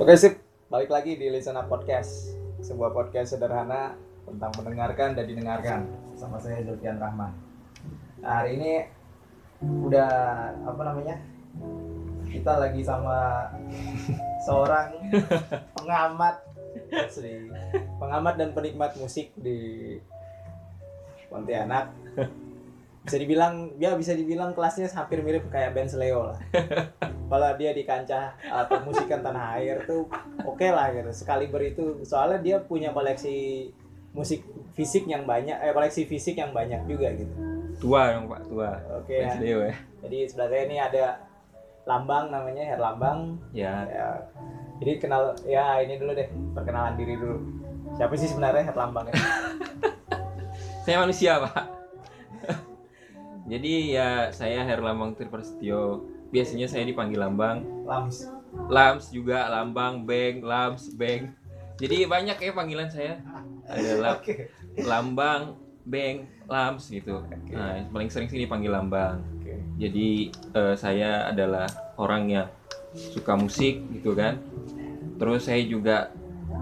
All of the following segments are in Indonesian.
Oke sip, balik lagi di Listen Podcast. Sebuah podcast sederhana tentang mendengarkan dan didengarkan. Sama saya Zulfian Rahman. Nah, Hari ini udah apa namanya Kita lagi sama seorang pengamat. Pengamat dan penikmat musik di Pontianak bisa dibilang ya bisa dibilang kelasnya hampir mirip kayak Ben Sleo lah. Kalau dia di kancah atau musikan tanah air tuh oke lah gitu. Sekali itu soalnya dia punya koleksi musik fisik yang banyak eh koleksi fisik yang banyak juga gitu. Tua dong pak tua. Oke Ben ya. Sleo ya. Jadi sebelah saya ini ada Lambang namanya Her Lambang. Ya. Ya. Jadi kenal ya ini dulu deh perkenalan diri dulu. Siapa sih sebenarnya Her Lambang ya saya manusia pak jadi ya saya Herlambang Triprasetyo biasanya saya dipanggil Lambang. Lams. Lams juga Lambang Beng Lams Beng. Jadi banyak ya panggilan saya. Ada La- oke. Lambang Beng Lams gitu. Nah yang paling sering sih dipanggil Lambang. Oke. Jadi eh, saya adalah orang yang suka musik gitu kan. Terus saya juga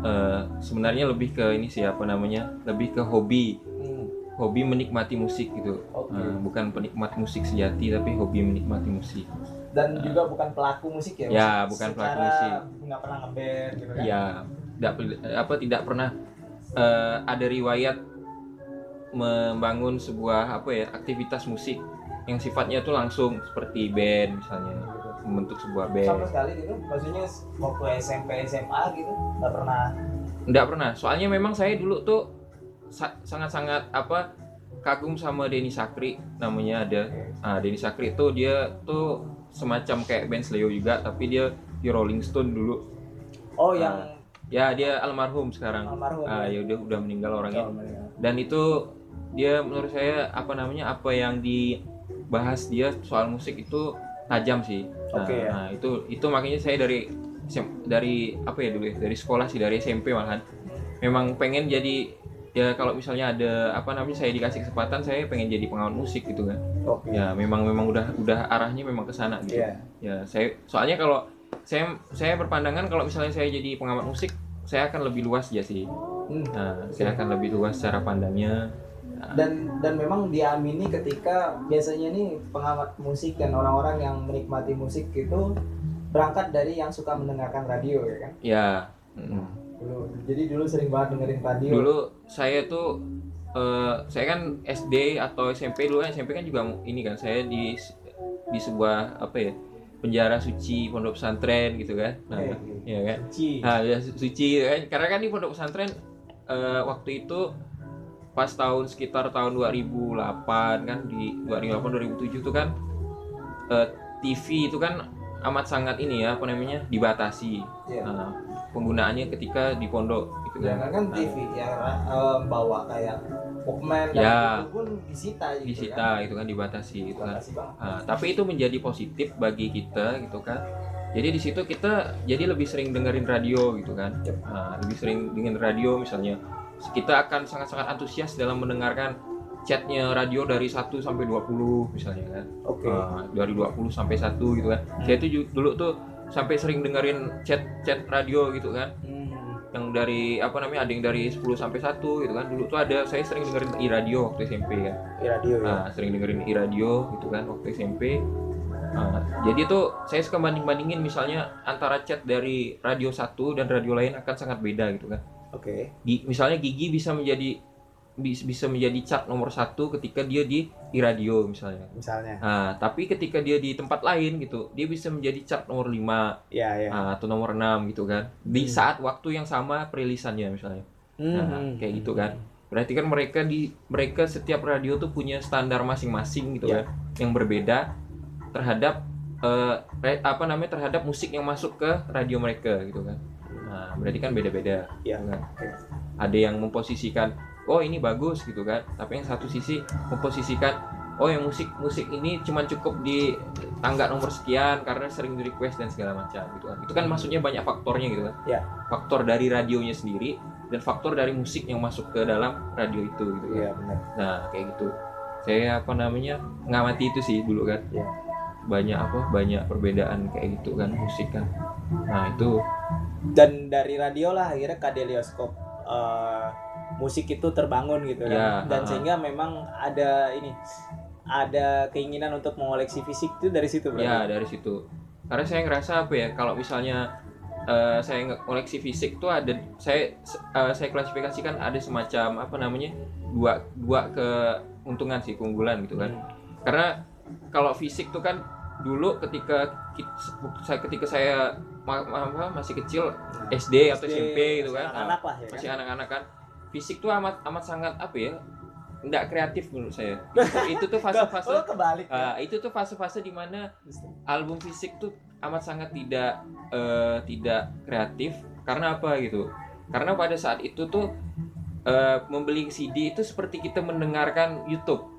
eh, sebenarnya lebih ke ini siapa namanya lebih ke hobi hobi menikmati musik gitu. Oke. Eh, bukan penikmat musik sejati tapi hobi menikmati musik. Dan juga bukan pelaku musik ya Ya, Musik bukan pelaku musik. nggak pernah ngeband gitu kan? Ya tidak apa tidak pernah eh, ada riwayat membangun sebuah apa ya aktivitas musik yang sifatnya tuh langsung seperti band misalnya membentuk sebuah sama band sekali gitu maksudnya waktu SMP SMA gitu nggak pernah? Nggak pernah. Soalnya memang saya dulu tuh sangat-sangat apa kagum sama Denny Sakri namanya ada. Ah Denny Sakri tuh dia tuh semacam kayak band Sleo juga tapi dia di Rolling Stone dulu. Oh Ah, yang ya dia almarhum sekarang. Almarhum ah ya. ya udah udah meninggal orangnya. Dan itu dia menurut saya apa namanya apa yang dibahas dia soal musik itu tajam sih. Nah, Oke, ya. nah, itu itu makanya saya dari dari apa ya dulu ya dari sekolah sih dari SMP malahan. Memang pengen jadi ya kalau misalnya ada apa namanya saya dikasih kesempatan saya pengen jadi pengamat musik gitu kan. Oke. Ya memang memang udah udah arahnya memang ke sana gitu. Iya. ya saya soalnya kalau saya saya berpandangan kalau misalnya saya jadi pengamat musik saya akan lebih luas ya sih. Hmm. nah saya akan lebih luas cara pandangnya. Dan dan memang diamini ketika biasanya nih pengamat musik dan orang-orang yang menikmati musik itu berangkat dari yang suka mendengarkan radio ya kan? Ya mm. Jadi dulu sering banget dengerin radio dulu saya tuh eh, saya kan SD atau SMP dulu kan SMP kan juga ini kan saya di di sebuah apa ya penjara suci pondok pesantren gitu kan nah, Oke. ya kan Ci. Nah, ya, su- suci kan karena kan di pondok pesantren eh, waktu itu pas tahun sekitar tahun 2008 kan di 2008 2007 itu kan eh, TV itu kan amat sangat ini ya apa namanya dibatasi. Iya. Nah, penggunaannya ketika di pondok gitu Ya kan. kan, TV yang eh, bawa kayak Walkman Ya. itu pun disita gitu disita kan. itu kan dibatasi gitu kan. Nah, tapi itu menjadi positif bagi kita gitu kan. Jadi di situ kita jadi lebih sering dengerin radio gitu kan. Nah, lebih sering dengerin radio misalnya. Kita akan sangat-sangat antusias dalam mendengarkan chatnya radio dari 1 sampai 20 misalnya kan. Oke. Nah, dari 20 sampai 1 gitu kan. Saya tuh ju- dulu tuh sampai sering dengerin chat chat radio gitu kan. Hmm. Yang dari apa namanya ada yang dari 10 sampai 1 gitu kan. Dulu tuh ada saya sering dengerin i radio waktu SMP kan. Di radio ya. Nah, sering dengerin i-radio gitu kan waktu SMP. Nah, jadi tuh saya suka banding-bandingin misalnya antara chat dari radio satu dan radio lain akan sangat beda gitu kan. Oke. Gi- misalnya Gigi bisa menjadi bisa menjadi chart nomor satu ketika dia di i-radio misalnya. Misalnya. Nah, tapi ketika dia di tempat lain gitu, dia bisa menjadi chart nomor 5 Ya ya. atau nomor 6 gitu kan. Di Hmm. saat waktu yang sama perilisannya misalnya. Nah, Hmm. kayak gitu kan. Berarti kan mereka di mereka setiap radio tuh punya standar masing-masing gitu Ya. kan, yang berbeda terhadap eh, re- apa namanya terhadap musik yang masuk ke radio mereka gitu kan. Nah, berarti kan beda-beda. Ya. kan. Ada yang memposisikan, oh ini bagus gitu kan. Tapi yang satu sisi memposisikan, oh yang musik musik ini cuma cukup di tangga nomor sekian karena sering di request dan segala macam gitu kan. Itu kan maksudnya banyak faktornya gitu kan. Ya. Faktor dari radionya sendiri dan faktor dari musik yang masuk ke dalam radio itu gitu kan. Iya benar. Nah, kayak gitu. Saya apa namanya? ngamati itu sih dulu kan. Iya. banyak apa banyak perbedaan kayak gitu kan musik kan nah itu dan dari radio lah akhirnya kadelioskop eh, musik itu terbangun gitu Ya, kan dan ha-ha. sehingga memang ada ini ada keinginan untuk mengoleksi fisik itu dari situ berarti ya dari situ. Karena saya ngerasa apa ya kalau misalnya eh, saya koleksi fisik tuh ada saya eh, saya klasifikasikan ada semacam apa namanya dua dua keuntungan sih keunggulan gitu kan. Hmm. karena kalau fisik tuh kan dulu ketika saya ketika saya ma- ma- apa, masih kecil SD atau SMP gitu kan. anak lah ya masih kan? anak-anak kan fisik tuh amat amat sangat apa ya nggak kreatif menurut saya. Itu tuh oh fase-fase kebalik ya? ah, itu tuh fase-fase di mana album fisik tuh amat sangat tidak eh, tidak kreatif. Karena apa gitu? Karena pada saat itu tuh eh, membeli CD itu seperti kita mendengarkan YouTube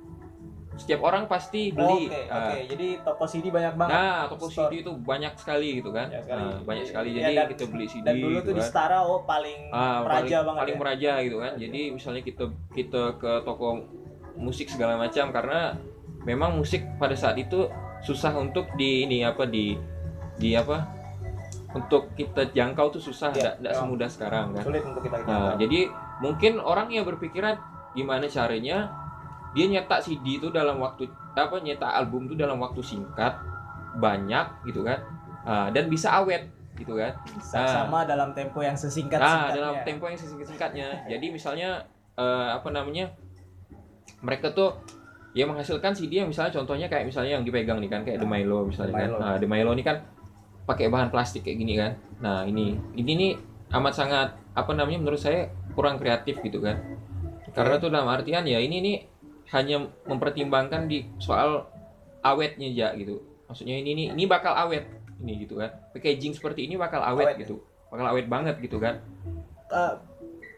setiap orang pasti beli Oke, Ah, oke. Jadi toko CD banyak banget. nah toko Store. CD itu banyak sekali gitu kan Banyak sekali. Ah, banyak sekali Ya, jadi dan- kita beli CD Dan dulu gitu tuh di kan. Setara oh paling Ah, meraja paling, banget paling ya. meraja gitu kan. Jadi misalnya kita kita ke toko musik segala macam karena memang musik pada saat itu susah untuk di ini apa di di apa untuk kita jangkau tuh susah Iya, tidak tidak memang. semudah sekarang kan. Sulit untuk kita Nah, jangkau. jadi mungkin orang yang berpikiran gimana caranya dia nyetak CD itu dalam waktu apa nyetak album itu dalam waktu singkat banyak gitu kan Ah, dan bisa awet gitu kan Sa- sama dalam tempo yang sesingkat Nah, dalam tempo yang sesingkat-singkatnya. Jadi misalnya eh, apa namanya? Mereka tuh ya menghasilkan CD yang misalnya contohnya kayak misalnya yang dipegang nih kan kayak The Milo misalnya The kan. Milo. Nah, The Milo ini kan pakai bahan plastik kayak gini kan. Nah, ini ini nih amat sangat apa namanya menurut saya kurang kreatif gitu kan. Karena tuh dalam artian ya ini nih hanya mempertimbangkan di soal awetnya ya gitu. Maksudnya ini nih ini bakal awet ini gitu kan. Packaging seperti ini bakal awet, Awet, ya? gitu. Bakal awet banget gitu kan. Eh,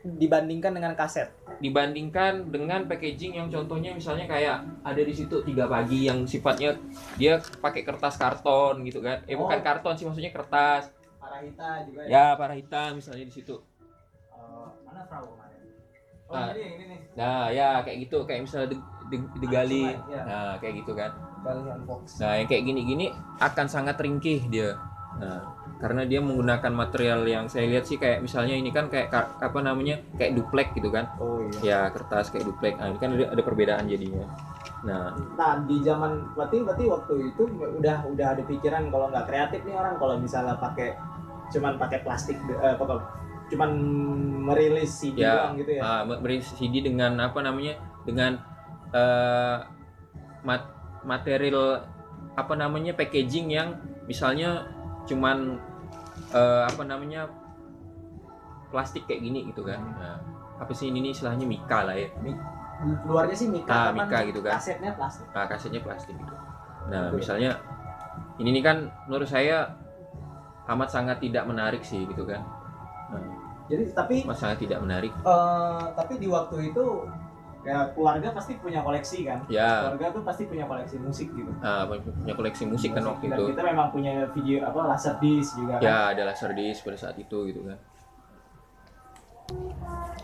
dibandingkan dengan kaset. dibandingkan dengan packaging yang contohnya misalnya kayak ada di situ tiga pagi yang sifatnya dia pakai kertas karton gitu kan eh bukan Oh. karton sih maksudnya kertas Parahita juga ya parah hitam misalnya di situ Eh, mana? Oh, Ah. ini ini nih. nah ya kayak gitu kayak misalnya di, di- digali Sungai, ya. nah kayak gitu kan Galian nah yang kayak gini-gini akan sangat ringkih dia nah karena dia menggunakan material yang saya lihat sih kayak misalnya ini kan kayak ka- apa namanya kayak duplek gitu kan Oh iya. ya kertas kayak duplek nah ini kan ada, ada perbedaan jadinya nah Nah di zaman berarti berarti waktu itu udah udah ada pikiran kalau nggak kreatif nih orang kalau misalnya pakai cuman pakai plastik eh, cuman merilis CD Ya, doang gitu ya. Ah, beri CD dengan apa namanya? Dengan eh, mat- material apa namanya? Packaging yang misalnya cuman eh, apa namanya? Plastik kayak gini gitu kan. Nah, apa sih ini nih istilahnya? Mika lah ya. Luarnya sih Mika, Ah, cuman Mika gitu kan. Kasetnya plastik. nah, kasetnya plastik gitu. Nah Betul. misalnya ini nih kan menurut saya amat sangat tidak menarik sih gitu kan. nah, Jadi tapi amat sangat tidak menarik eh, tapi di waktu itu ya keluarga pasti punya koleksi kan. ya Keluarga tuh pasti punya koleksi musik gitu. ah, punya koleksi musik kan waktu itu kita memang punya video apa laser disc juga kan. ya ada laserdisc pada saat itu gitu kan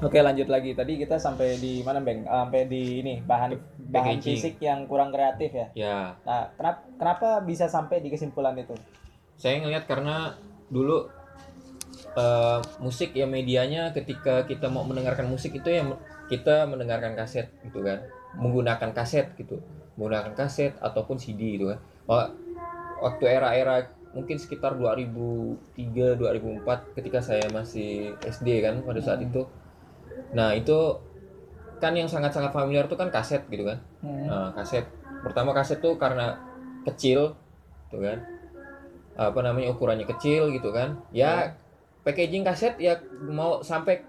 Oke lanjut lagi tadi kita sampai di mana Bang? Sampai di ini bahan bahan Packaging. fisik yang kurang kreatif ya. ya Nah kenapa kenapa bisa sampai di kesimpulan itu? saya ngelihat karena dulu eh, musik ya medianya ketika kita mau mendengarkan musik itu ya kita mendengarkan kaset gitu kan. Menggunakan kaset gitu. Menggunakan kaset ataupun CD gitu kan. Waktu era-era mungkin sekitar 2003 2004 ketika saya masih SD kan pada saat Hmm. itu. Nah itu kan yang sangat-sangat familiar tuh kan kaset gitu kan. Nah, kaset. Pertama kaset tuh karena kecil tuh kan. Apa namanya ukurannya kecil gitu kan. Ya packaging kaset ya mau sampai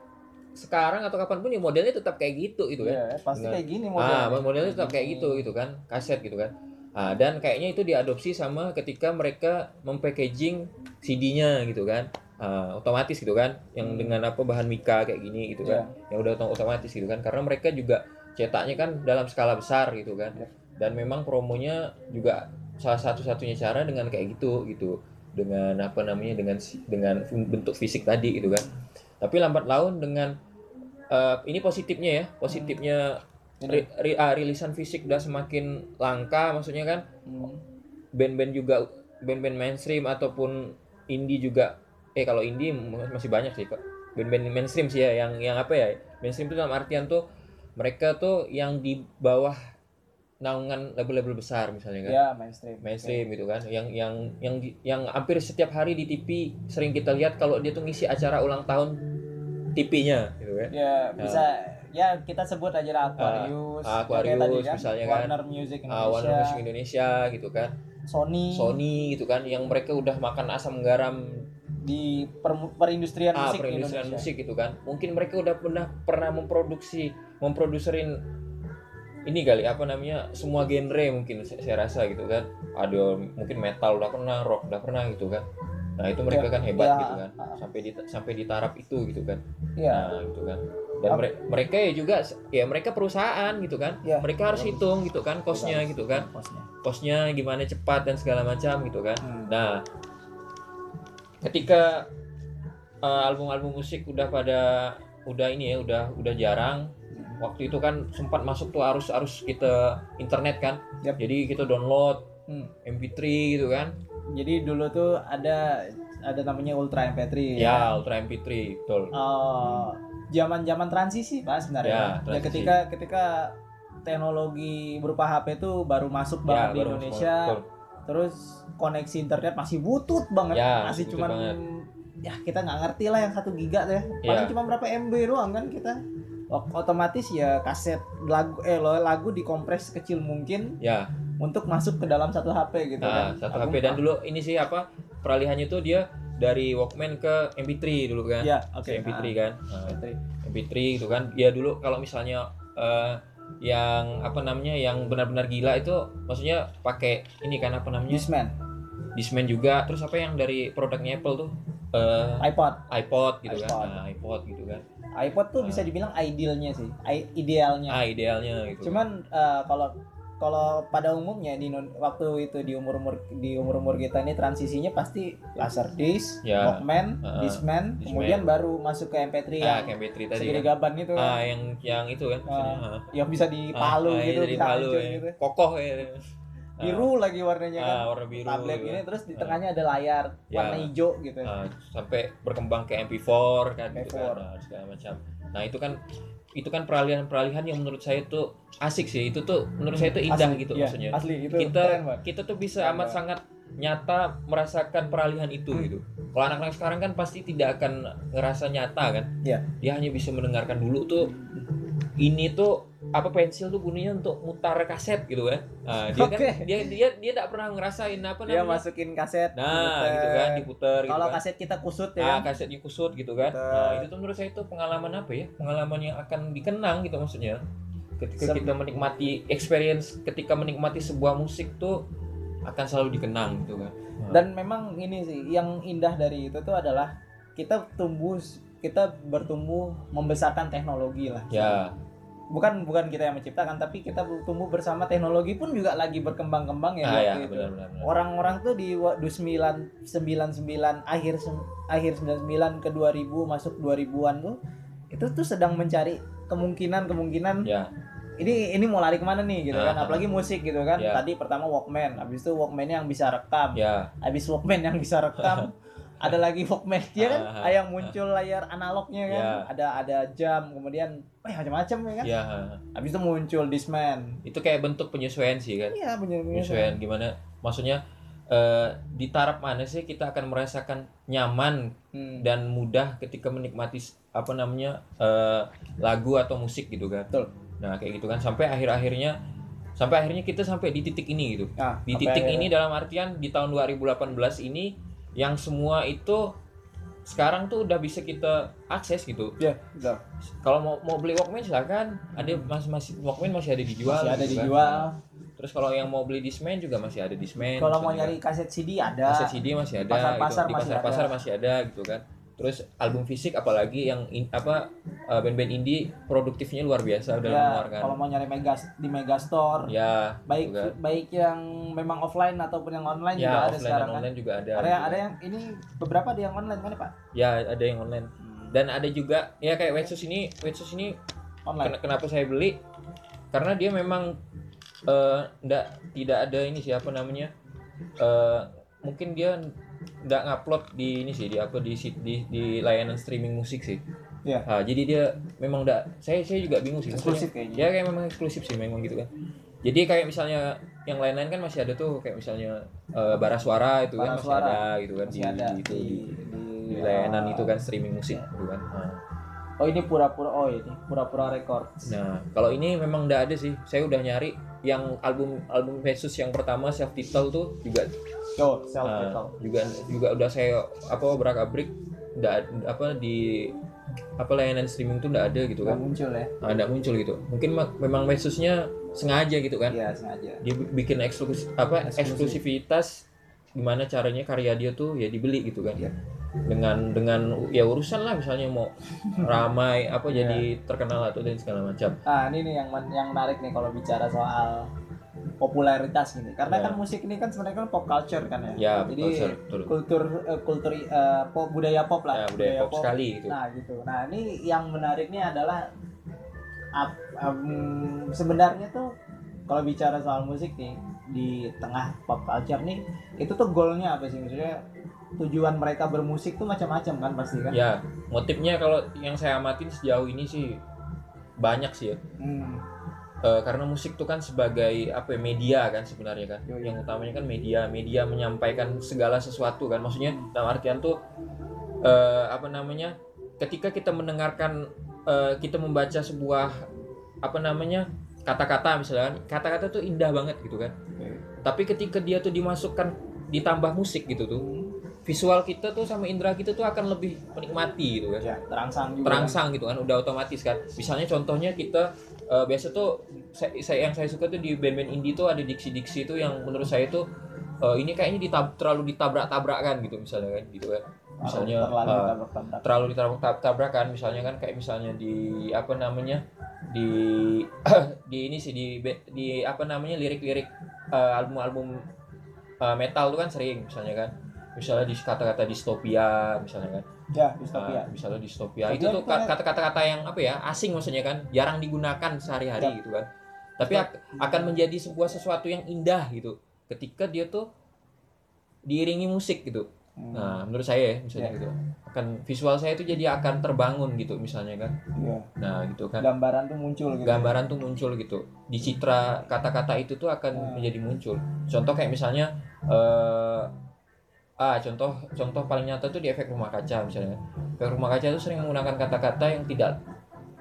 sekarang atau kapan pun ya modelnya tetap kayak gitu gitu kan. Iya, pasti Dengan- kayak gini ah modelnya. modelnya tetap kayak gitu gitu kan kaset gitu kan. Ah, dan kayaknya itu diadopsi sama ketika mereka mempackaging CD-nya gitu kan. Ah, otomatis gitu kan yang Hmm. dengan apa bahan mika kayak gini gitu kan yang udah otom- otomatis gitu kan. Karena mereka juga cetaknya kan dalam skala besar gitu kan. Ya. dan memang promonya juga salah satu-satunya cara dengan kayak gitu gitu dengan apa namanya dengan dengan bentuk fisik tadi gitu kan tapi lambat laun dengan eh, ini positifnya ya positifnya Ini. ri- ri- ah, rilisan fisik udah semakin langka maksudnya kan Hmm. band-band juga band-band mainstream ataupun indie juga eh kalau indie masih banyak sih kok band-band mainstream sih ya yang yang apa ya mainstream itu dalam artian tuh mereka tuh yang di bawah naungan label-label besar misalnya kan. Ya mainstream. Mainstream gitu kan. Yang yang yang yang hampir setiap hari di TV sering kita lihat kalau dia tuh ngisi acara ulang tahun TV-nya gitu kan. Ya bisa ya kita sebut aja lah Aquarius Ah, ya, kayak Aquarius misalnya kan. Warner Music Ah, Indonesia. Warner Music Indonesia gitu kan. Sony, Sony gitu kan yang mereka udah makan asam garam di per- perindustrian ah musik di perindustrian Indonesia. musik gitu kan. Mungkin mereka udah pernah pernah memproduksi memproduserin ini kali apa namanya semua genre mungkin saya, saya rasa gitu kan. Ada mungkin metal udah pernah rock udah pernah gitu kan. Nah itu mereka kan hebat ya, gitu kan. Sampai di sampai di taraf itu gitu kan. Ya. Nah gitu kan. Dan mere- mereka ya juga ya mereka perusahaan gitu kan. Ya, mereka harus hitung gitu kan kosnya gitu kan. kosnya. kosnya gimana cepat dan segala macam gitu kan. Hmm. Nah, ketika uh, album-album musik udah pada udah ini ya, udah udah jarang. Waktu itu kan sempat masuk tuh arus arus kita internet kan. Yap. Jadi kita download Hmm. MP3 gitu kan. Jadi dulu tuh ada ada namanya Ultra MP3 Ya, Ultra MP3, betul. Oh, zaman-zaman transisi Pak Ya, sebenarnya. Ya, transisi. ketika ketika teknologi berupa HP itu baru masuk banget di Ya, Indonesia. betul. Terus koneksi internet masih butut banget. Ya, masih cuman banget. ya kita nggak ngerti lah yang satu giga tuh ya. Paling Ya. cuma berapa MB doang kan kita. Otomatis ya kaset lagu eh lo- lagu dikompres kecil mungkin Ya, untuk masuk ke dalam satu HP gitu nah, kan. satu HP dan dulu ini sih apa? Peralihannya tuh dia dari Walkman ke MP3 dulu kan. Ya, oke. Si MP3 kan. Nah, MP3. MP3 gitu kan ya dulu kalau misalnya eh, yang apa namanya yang benar-benar gila itu maksudnya pakai ini kan apa namanya Discman, Discman juga terus apa yang dari produknya Apple tuh eh, iPod. iPod gitu iPod. kan nah, iPod gitu kan iPod tuh bisa dibilang idealnya sih, I- idealnya. ah idealnya gitu Cuman eh, kalau kalau pada umumnya di waktu itu di umur umur di umur umur kita ini transisinya pasti Laserdisc, Ya. Walkman, Ah, Discman, Discman. kemudian baru masuk ke MP3 ah yang kayak MP3 tadi kan gaban itu ah yang yang itu kan ah. yang bisa dipalu Ah, gitu, dari bisa palu hancur ya. gitu. kokoh ya Biru lagi warnanya kan. ah, warna biru Tablet gitu ini kan. terus di Ah. tengahnya ada layar Ya. warna hijau gitu. Nah, sampai berkembang ke MP4 kan gitu MP4. kan nah, segala macam. Nah, itu kan itu kan peralihan-peralihan yang menurut saya tuh asik sih. Itu tuh menurut saya itu indah Asli, gitu iya, maksudnya. Asli itu kita keren banget. kita tuh bisa Keren amat banget. sangat nyata merasakan peralihan itu Hmm. gitu. Kalau anak-anak sekarang kan pasti tidak akan ngerasa nyata kan. Iya. Dia hanya bisa mendengarkan dulu tuh ini tuh apa pensil tuh bunyinya untuk mutar kaset gitu kan. Nah, dia kan Oke. dia dia dia tidak pernah ngerasain apa Dia namanya. masukin kaset. Nah, diputer. gitu kan diputer gitu Kalau kan. kaset kita kusut ya. Ah, kan? kaset dikusut gitu kan. Nah, itu tuh menurut saya itu pengalaman apa ya? Pengalaman yang akan dikenang gitu maksudnya. Ketika Sem- kita menikmati experience, ketika menikmati sebuah musik tuh akan selalu dikenang gitu kan. Dan memang ini sih yang indah dari itu tuh adalah kita tumbuh kita bertumbuh membesarkan teknologi lah. Ya, Bukan bukan kita yang menciptakan tapi kita tumbuh bersama teknologi pun juga lagi berkembang-kembang ya ah, ya itu. benar benar. benar. Orang-orang tuh di wa- du 9 99 akhir akhir 99 ke 2000 masuk 2000-an tuh itu tuh sedang mencari kemungkinan-kemungkinan Ya, ini ini mau lari ke mana nih gitu kan Ah. apalagi musik gitu kan Ya. tadi pertama Walkman habis itu Walkman yang bisa rekam ya, habis Walkman yang bisa rekam ada lagi Walkman dia kan Ah, yang muncul layar analognya kan Ya. ada ada jam kemudian eh macam-macam ya kan ya. habis itu muncul Discman Itu kayak bentuk penyesuaian sih kan. iya bener Penyesuaian gimana? Maksudnya eh, di taraf mana sih kita akan merasakan nyaman Hmm. dan mudah ketika menikmati apa namanya eh, lagu atau musik gitu kan. Betul. Nah kayak gitu kan sampai akhir-akhirnya sampai akhirnya kita sampai di titik ini gitu. Nah, Di titik akhirnya- ini dalam artian di tahun 2018 ini yang semua itu sekarang tuh udah bisa kita akses gitu. ya betul. Kalau mau mau beli Walkman silakan. Ada masih masih Walkman masih ada dijual. masih ada gitu kan. dijual Terus kalau yang mau beli Discman juga masih ada Discman. kalau mau Misalnya nyari kaset CD ada kaset CD masih ada Pasar-pasar gitu. di masih pasar-pasar ada. masih ada gitu kan terus album fisik apalagi yang in- apa uh, band-band indie produktifnya luar biasa dalam ya mengeluarkan kalau mau nyari mega di Megastore. Ya baik juga. baik yang memang offline ataupun yang online juga ya ada offline sekarang dan kan? online juga ada. Ada yang ada kan. yang ini beberapa ada yang online kan ya, pak? Ya ada yang online. Dan ada juga ya kayak Wetsus ini Wetsus ini online? ken- kenapa saya beli? Karena dia memang eh, ndak tidak ada ini siapa namanya eh, mungkin dia nggak ngupload di ini sih di apa di di, di layanan streaming musik sih. Iya. Ah, jadi dia memang nggak saya saya juga bingung sih. Eksklusif kayaknya. Ya kayak memang eksklusif sih memang gitu kan. Jadi kayak misalnya yang lain-lain kan masih ada tuh kayak misalnya eh, bara suara itu kan masih Suara. ada gitu kan Masih di, ada di, itu, di, di, di layanan itu kan streaming musik gitu kan. Ah. Oh ini pura-pura oh ini pura-pura records. Nah, kalau ini memang nggak ada sih. Saya udah nyari yang album album Jesus yang pertama self title tuh juga Oh, self Nah, title. juga juga udah saya apa obrak abrik nggak apa di apa layanan streaming tuh nggak ada gitu Nggak kan muncul ya. nah, nggak muncul gitu mungkin ma- memang mesusnya sengaja gitu kan Iya, sengaja. dia bi- bikin eksklusif apa Eksklusif. eksklusivitas gimana caranya karya dia tuh ya dibeli gitu kan Iya. Dengan dengan ya urusan lah misalnya mau ramai apa Iya. jadi terkenal atau dan segala macam Ah, ini nih yang men- yang menarik nih kalau bicara soal popularitas gini. Karena Ya. kan musik ini kan sebenarnya kan pop culture kan ya. ya Jadi betul. kultur eh, kultur eh, pop budaya pop lah. ya budaya pop sekali gitu Nah gitu. Nah ini yang menariknya adalah ap- em, sebenarnya tuh kalau bicara soal musik nih di tengah pop culture nih itu tuh goalnya apa sih maksudnya tujuan mereka bermusik tuh macam-macam kan pasti kan? ya motifnya kalau yang saya amatin sejauh ini sih banyak sih ya Hmm. Eh, karena musik tuh kan sebagai apa ya, media kan sebenarnya kan Yoi. yang utamanya kan media media menyampaikan segala sesuatu kan maksudnya dalam artian tuh eh, apa namanya ketika kita mendengarkan eh, kita membaca sebuah apa namanya kata-kata misalnya kata-kata tuh indah banget gitu kan Oke. tapi ketika dia tuh dimasukkan ditambah musik gitu tuh Hmm. Visual kita tuh sama indera kita tuh akan lebih menikmati gitu kan Ya, terangsang juga. terangsang gitu kan udah otomatis kan misalnya contohnya kita eh, biasa tuh saya, saya- yang saya suka tuh di band-band indie tuh ada diksi-diksi itu yang menurut saya tuh eh, ini kayaknya ditab, terlalu ditabrak-tabrakan gitu misalnya kan gitu kan misalnya terlalu eh, ditabrak-tabrak. terlalu ditabrak-tabrakan misalnya kan kayak misalnya di apa namanya di di ini sih di di apa namanya lirik-lirik eh, album-album eh, metal tuh kan sering misalnya kan misalnya di kata-kata distopia misalnya kan Ya, distopia. Ah, misalnya distopia itu tuh itu kayak- kata-kata yang apa ya asing maksudnya kan jarang digunakan sehari-hari Ya. gitu kan tapi ak- akan menjadi sebuah sesuatu yang indah gitu ketika dia tuh diiringi musik gitu Hmm. nah menurut saya ya misalnya Ya. gitu akan visual saya itu jadi akan terbangun gitu misalnya kan Iya. nah gitu kan Gambaran tuh muncul gitu. gambaran tuh muncul gitu di citra kata-kata itu tuh akan Hmm. menjadi muncul contoh kayak misalnya eh ah contoh contoh paling nyata tuh di efek rumah kaca misalnya efek rumah kaca itu sering menggunakan kata-kata yang tidak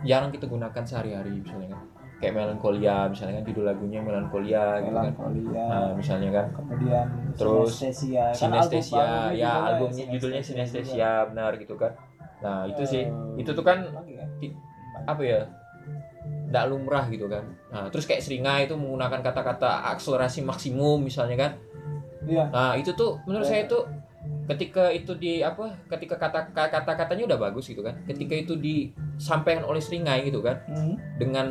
jarang kita gunakan sehari-hari misalnya kan kayak melankolia misalnya kan judul lagunya melankolia gitu kan Melankolia. nah, misalnya kan Kemudian Terus, sinestesia. Kan sinestesia album- ya album albumnya judulnya juga. sinestesia benar gitu kan nah itu sih Eh, itu tuh kan ya? apa ya tidak lumrah gitu kan nah terus kayak seringai itu menggunakan kata-kata akselerasi maksimum misalnya kan Iya. nah itu tuh menurut saya itu ketika itu di apa ketika kata kata katanya udah bagus gitu kan ketika itu disampaikan oleh seringai gitu kan Hmm. dengan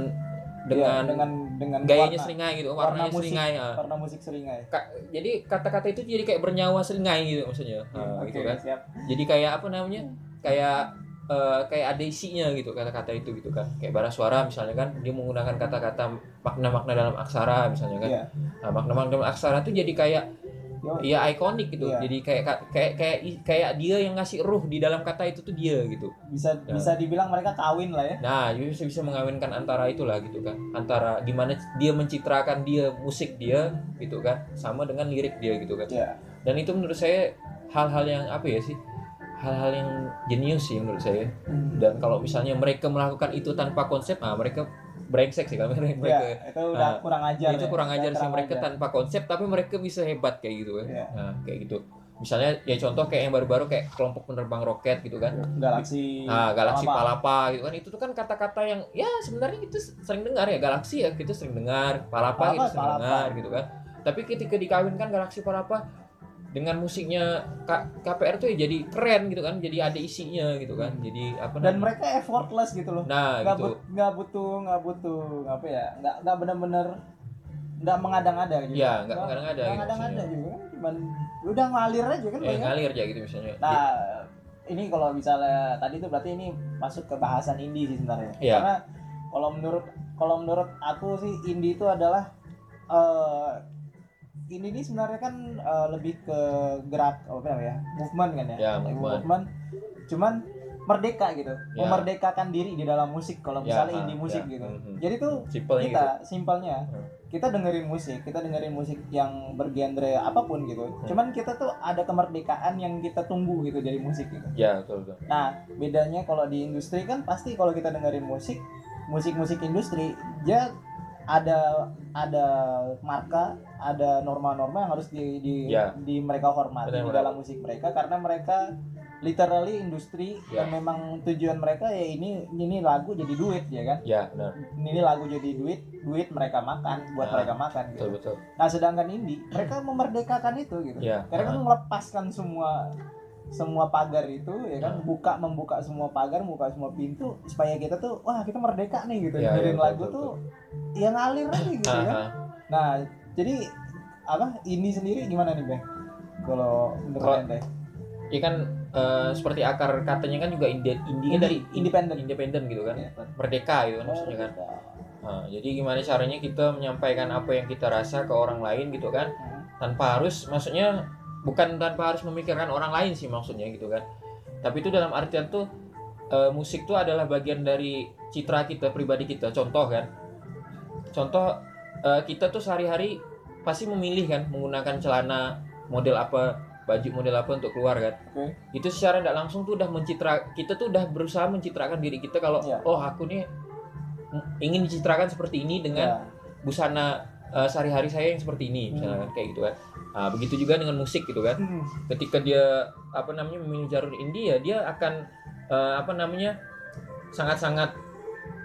Iya, dengan dengan dengan gayanya warna, seringai gitu warna warnanya musik. seringai ah. warna musik seringai. Ka- jadi kata-kata itu jadi kayak bernyawa seringai gitu maksudnya Ah, Oke, gitu kan siap. jadi kayak apa namanya kayak eh, kayak ada isinya gitu kata-kata itu gitu kan kayak bara suara misalnya kan dia menggunakan kata-kata makna-makna dalam aksara misalnya kan Iya. nah, makna-makna dalam aksara itu jadi kayak Yo, ya ikonik gitu Iya. jadi kayak kayak kayak kayak dia yang ngasih ruh di dalam kata itu tuh dia gitu bisa Ya. bisa dibilang mereka kawin lah ya. nah dia bisa bisa mengawinkan antara itulah gitu kan antara gimana dia mencitrakan dia musik dia gitu kan sama dengan lirik dia gitu kan Iya. dan itu menurut saya hal-hal yang apa ya sih hal-hal yang jenius sih menurut saya dan kalau misalnya mereka melakukan itu tanpa konsep ah mereka brengsek sih kalau mereka Ya, itu udah Ah, kurang ajar. itu ya. kurang ajar sih mereka ajar. tanpa konsep tapi mereka bisa hebat kayak gitu kan Iya. nah kayak gitu misalnya ya contoh kayak yang baru-baru kayak kelompok penerbang roket gitu kan Galaksi. nah galaksi Palapa. palapa gitu kan itu tuh kan kata-kata yang ya sebenarnya kita sering dengar ya galaksi ya kita sering dengar palapa Palapa, kita sering palapa. dengar gitu kan tapi ketika dikawinkan galaksi palapa dengan musiknya K- KPR tuh ya jadi keren gitu kan jadi ada isinya gitu kan jadi apa Dan namanya mereka effortless gitu loh. nah Nggak gitu but- nggak butuh nggak butuh apa ya nggak nggak benar-benar nggak mengada-ngada gitu. Iya, nggak mengada-ngada Nggak gitu mengada-ngada juga kan. Cuman udah ngalir aja kan eh, banyak. ngalir aja gitu misalnya Nah, ini kalau misalnya tadi itu berarti ini masuk ke bahasan indie sih sebenarnya. Iya. Karena kalau menurut kalau menurut aku sih indie itu adalah eh ini nih sebenarnya kan eh, lebih ke gerak apa namanya movement kan ya, Ya, Like movement. cuman merdeka gitu Ya. memerdekakan diri di dalam musik kalau Ya, misalnya ah, indie musik ya. gitu Mhm. jadi tuh Simpelnya kita gitu. simpelnya Hmm. kita dengerin musik kita dengerin musik yang bergenre apa pun gitu Hmm. cuman kita tuh ada kemerdekaan yang kita tunggu gitu dari musik gitu Ya, betul betul. nah bedanya kalau di industri kan pasti kalau kita dengerin musik musik-musik industri dia ada ada marka ada norma-norma yang harus di di, Ya. di mereka hormati Benar, di benar. dalam musik mereka karena mereka literally industri Ya. yang memang tujuan mereka ya ini ini lagu jadi duit ya kan Ya, benar. ini lagu jadi duit duit mereka makan buat Ah, mereka makan gitu Betul betul. nah sedangkan indie mereka memerdekakan itu gitu Ya. mereka kan melepaskan semua semua pagar itu ya kan Ah. buka membuka semua pagar membuka semua pintu supaya kita tuh wah kita merdeka nih gitu Ya, ya, dengerin betul, lagu betul, tuh yang ngalir aja gitu kan ah. nah jadi apa ini sendiri gimana nih bang kalau menurut ente Iya kan eh, seperti akar katanya kan juga indie, indie kan dari independen independen gitu kan. Iya. Merdeka gitu kan maksudnya kan. Nah, jadi gimana caranya kita menyampaikan apa yang kita rasa ke orang lain gitu kan Hmm. tanpa harus maksudnya bukan tanpa harus memikirkan orang lain sih maksudnya gitu kan tapi itu dalam artian tuh eh, musik tuh adalah bagian dari citra kita pribadi kita contoh kan contoh eh, kita tuh sehari-hari pasti memilih kan menggunakan celana model apa baju model apa untuk keluar kan Oke. itu secara tidak langsung tuh udah mencitra kita tuh udah berusaha mencitrakan diri kita kalau Iya. oh aku nih ingin dicitrakan seperti ini dengan Ya. busana eh, sehari-hari saya yang seperti ini misalnya kan, kayak gitu kan Nah, begitu juga dengan musik gitu kan. Hmm. ketika dia apa namanya memilih jalur indie ya dia akan eh, apa namanya sangat-sangat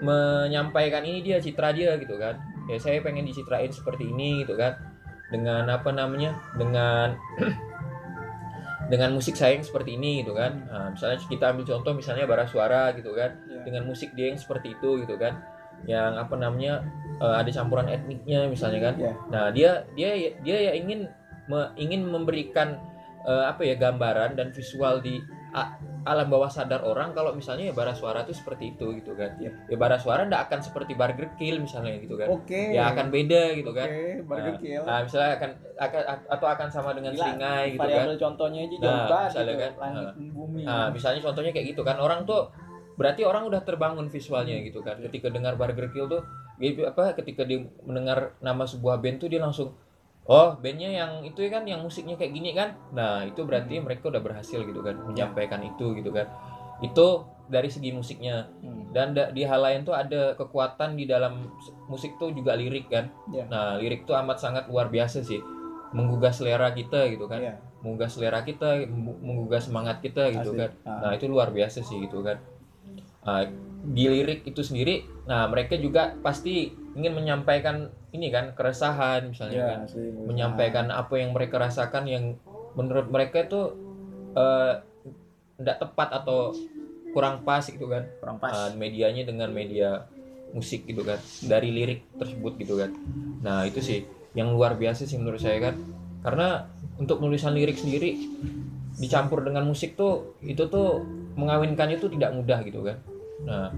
menyampaikan ini dia citra dia gitu kan. Ya saya pengen dicitrain seperti ini gitu kan. Dengan apa namanya dengan dengan musik saya yang seperti ini gitu kan. Nah, misalnya kita ambil contoh misalnya bara suara gitu kan. Ya. dengan musik dia yang seperti itu gitu kan. Yang apa namanya eh, ada campuran etniknya misalnya kan. Ya. nah dia dia dia ya ingin me- ingin memberikan eh, apa ya gambaran dan visual di a- alam bawah sadar orang kalau misalnya ya bara suara itu seperti itu gitu kan Ya. ya bara suara ndak akan seperti Burger Kill misalnya gitu kan Oke. ya akan beda gitu kan Oke, Burger Kill. nah misalnya akan akan atau akan sama dengan Gila, seringai gitu kan contohnya aja Nah, misalnya gitu. kan. langit bumi Nah, misalnya contohnya kayak gitu kan orang tuh berarti orang udah terbangun visualnya gitu kan. Ketika dengar Burger Kill tuh apa ketika dia mendengar nama sebuah band tuh dia langsung oh bandnya yang itu kan yang musiknya kayak gini kan. Nah, itu berarti mereka udah berhasil gitu kan menyampaikan itu gitu kan. Itu dari segi musiknya Hmm. dan da- di hal lain tuh ada kekuatan di dalam musik tuh juga lirik kan. Iya. Nah, lirik tuh amat sangat luar biasa sih. Menggugah selera kita gitu kan. Iya. Menggugah selera kita, meng- menggugah semangat kita gitu Asli. kan. Ah. Nah itu luar biasa sih gitu kan. Nah, di lirik itu sendiri, nah mereka juga pasti ingin menyampaikan ini kan keresahan misalnya Iya, kan, menyampaikan apa yang mereka rasakan yang menurut mereka itu tidak tepat atau kurang pas gitu kan. kurang pas. Nah, medianya dengan media musik gitu kan, dari lirik tersebut gitu kan. Nah itu sih yang luar biasa sih menurut saya kan, karena untuk menulisan lirik sendiri dicampur dengan musik tuh itu tuh mengawinkannya tuh tidak mudah gitu kan. Nah,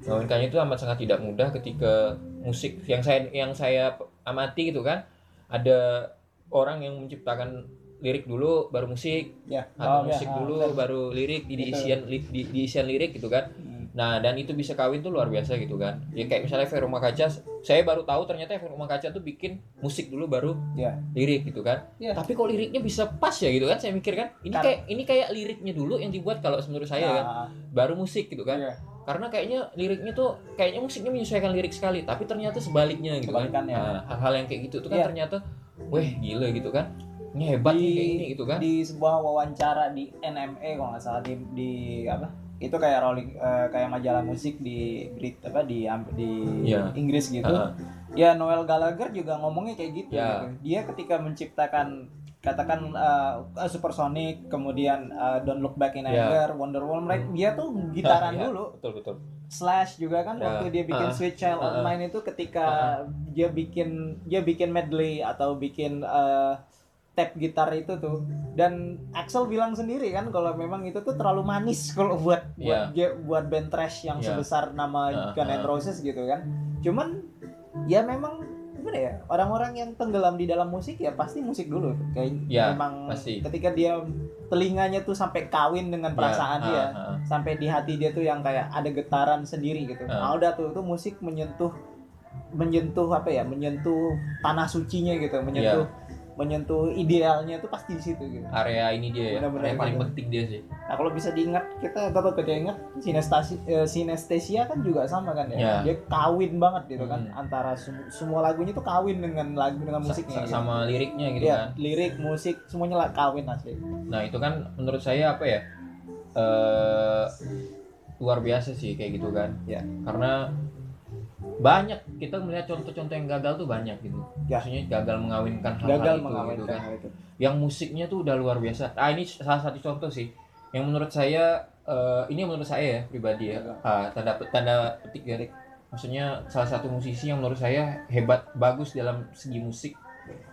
mengawinkannya itu amat sangat tidak mudah ketika musik yang saya yang saya amati gitu kan. Ada orang yang menciptakan lirik dulu baru musik ya. atau Oh, ya, musik ah, dulu baru lirik di isian li- di, di isian lirik gitu kan. Hmm. Nah, dan itu bisa kawin tuh luar biasa gitu kan. Ya kayak misalnya Vero Makaca, saya baru tahu ternyata Vero Makaca tuh bikin musik dulu baru Ya. lirik gitu kan. Ya. Tapi kok liriknya bisa pas ya gitu kan? Saya mikir kan, ini kayak ini kayak liriknya dulu yang dibuat kalau menurut saya kan, Nah, baru musik gitu kan. iya. Karena kayaknya liriknya tuh kayaknya musiknya menyesuaikan lirik sekali, tapi ternyata sebaliknya gitu kan. Nah, hal-hal yang kayak gitu tuh kan Iya. ternyata weh gila gitu kan. Ini hebat nih kayak gini gitu kan. di sebuah wawancara di NME kalau nggak salah di, di apa itu kayak rolling eh, kayak majalah musik di Brit apa di di Iya. Inggris gitu Heeh. ya Noel Gallagher juga ngomongnya kayak gitu, Ya. gitu. dia ketika menciptakan katakan eh, Supersonic kemudian eh, Don't Look Back in Ya. Anger Wonderwall mereka dia tuh gitaran Iya, dulu Betul betul. Slash juga kan Ya. waktu dia bikin Ah. Sweet Child Ah. of Mine itu ketika dia bikin dia bikin medley atau bikin eh, tape gitar itu tuh dan Axel bilang sendiri kan kalau memang itu tuh terlalu manis kalau buat buat Ya. buat band trash yang Ya. sebesar nama Ah, Guns N' ah. Roses gitu kan cuman ya memang gimana ya orang-orang yang tenggelam di dalam musik ya pasti musik dulu kayak Ya, memang pasti. ketika dia telinganya tuh sampai kawin dengan perasaan Ya, dia ah, ah. sampai di hati dia tuh yang kayak ada getaran sendiri gitu Ah. nah udah tuh itu musik menyentuh menyentuh apa ya menyentuh tanah sucinya gitu menyentuh Iya. Menyentuh idealnya tuh pasti di situ gitu area ini dia ya Benar-benar area paling gitu. penting dia sih Nah kalau bisa diingat kita tetap kita ingat sinestasi eh, sinestesia kan juga sama kan ya. Ya. Dia kawin banget gitu kan Hmm. antara sem- semua lagunya tuh kawin dengan lagu dengan musiknya. sa- gitu. sama liriknya gitu Iya, kan lirik, musik semuanya lah kawin asli. nah itu kan menurut saya apa ya eh luar biasa sih kayak gitu kan Ya. karena banyak. Kita melihat contoh-contoh yang gagal tuh banyak gitu. Ya. maksudnya gagal mengawinkan hal-hal Gagal itu mengawinkan gitu kan. hal itu. yang musiknya tuh udah luar biasa. Ah ini salah satu contoh sih. Yang menurut saya eh, ini menurut saya ya pribadi ya. Ah, tanda tanda petik dari maksudnya salah satu musisi yang menurut saya hebat bagus dalam segi musik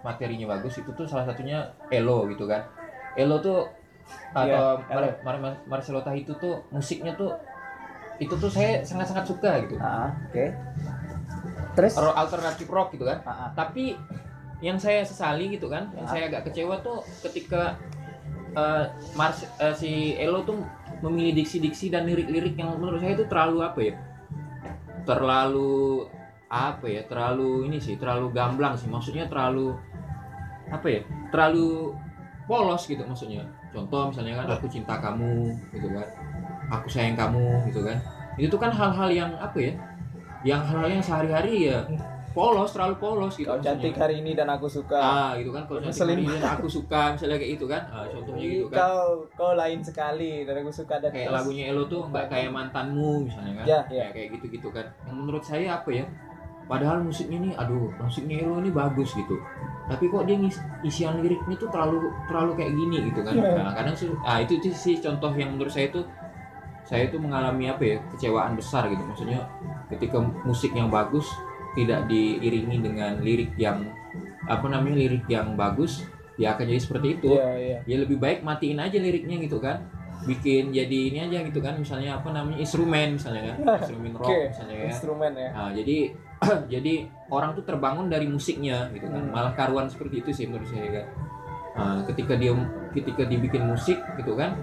materinya bagus itu tuh salah satunya Elo gitu kan. Elo tuh atau Iya, Mar Mar Mar Marcelo Tahi itu tuh musiknya tuh itu tuh saya sangat-sangat suka gitu. Ah, oke. Terus? Rock- alternatif rock gitu kan. Ah, ah. tapi yang saya sesali gitu kan yang Ya. saya agak kecewa tuh ketika eh, Mars eh, si Elo tuh memilih diksi-diksi dan lirik-lirik yang menurut saya itu terlalu apa ya? Terlalu apa ya? Terlalu ini sih terlalu gamblang sih. Maksudnya terlalu apa ya? Terlalu polos gitu maksudnya. Contoh misalnya kan aku cinta kamu gitu kan aku sayang kamu gitu kan. Itu tuh kan hal-hal yang apa ya yang hal-hal yang sehari-hari ya polos terlalu polos gitu Kau cantik hari ini dan aku suka. ah gitu kan. Kalau cantik hari ini aku suka misalnya kayak gitu kan. Ah, contohnya gitu kan. Kau kau lain sekali dan aku suka dan kayak terus- lagunya Elo tuh nggak kayak mantanmu misalnya kan. Ya, ya. Kayak- kayak gitu-gitu kan. Yang menurut saya apa ya padahal musiknya ini aduh musiknya Elo ini bagus gitu. Tapi kok dia ngis- isian liriknya tuh terlalu terlalu kayak gini gitu kan. Iya. nah, kadang sih ah itu tuh sih contoh yang menurut saya tuh saya tuh mengalami apa ya kecewaan besar gitu. Maksudnya ketika musik yang bagus tidak diiringi dengan lirik yang apa namanya lirik yang bagus ya akan jadi seperti itu. Iya, iya. ya lebih baik matiin aja liriknya gitu kan. Bikin jadi ini aja gitu kan misalnya apa namanya instrumen misalnya kan. Instrumen rock Oke, misalnya ya. Instrumen ya. nah, jadi jadi orang tuh terbangun dari musiknya gitu kan. Hmm. malah karuan seperti itu sih menurut saya kan Nah, ketika dia ketika dibikin musik gitu kan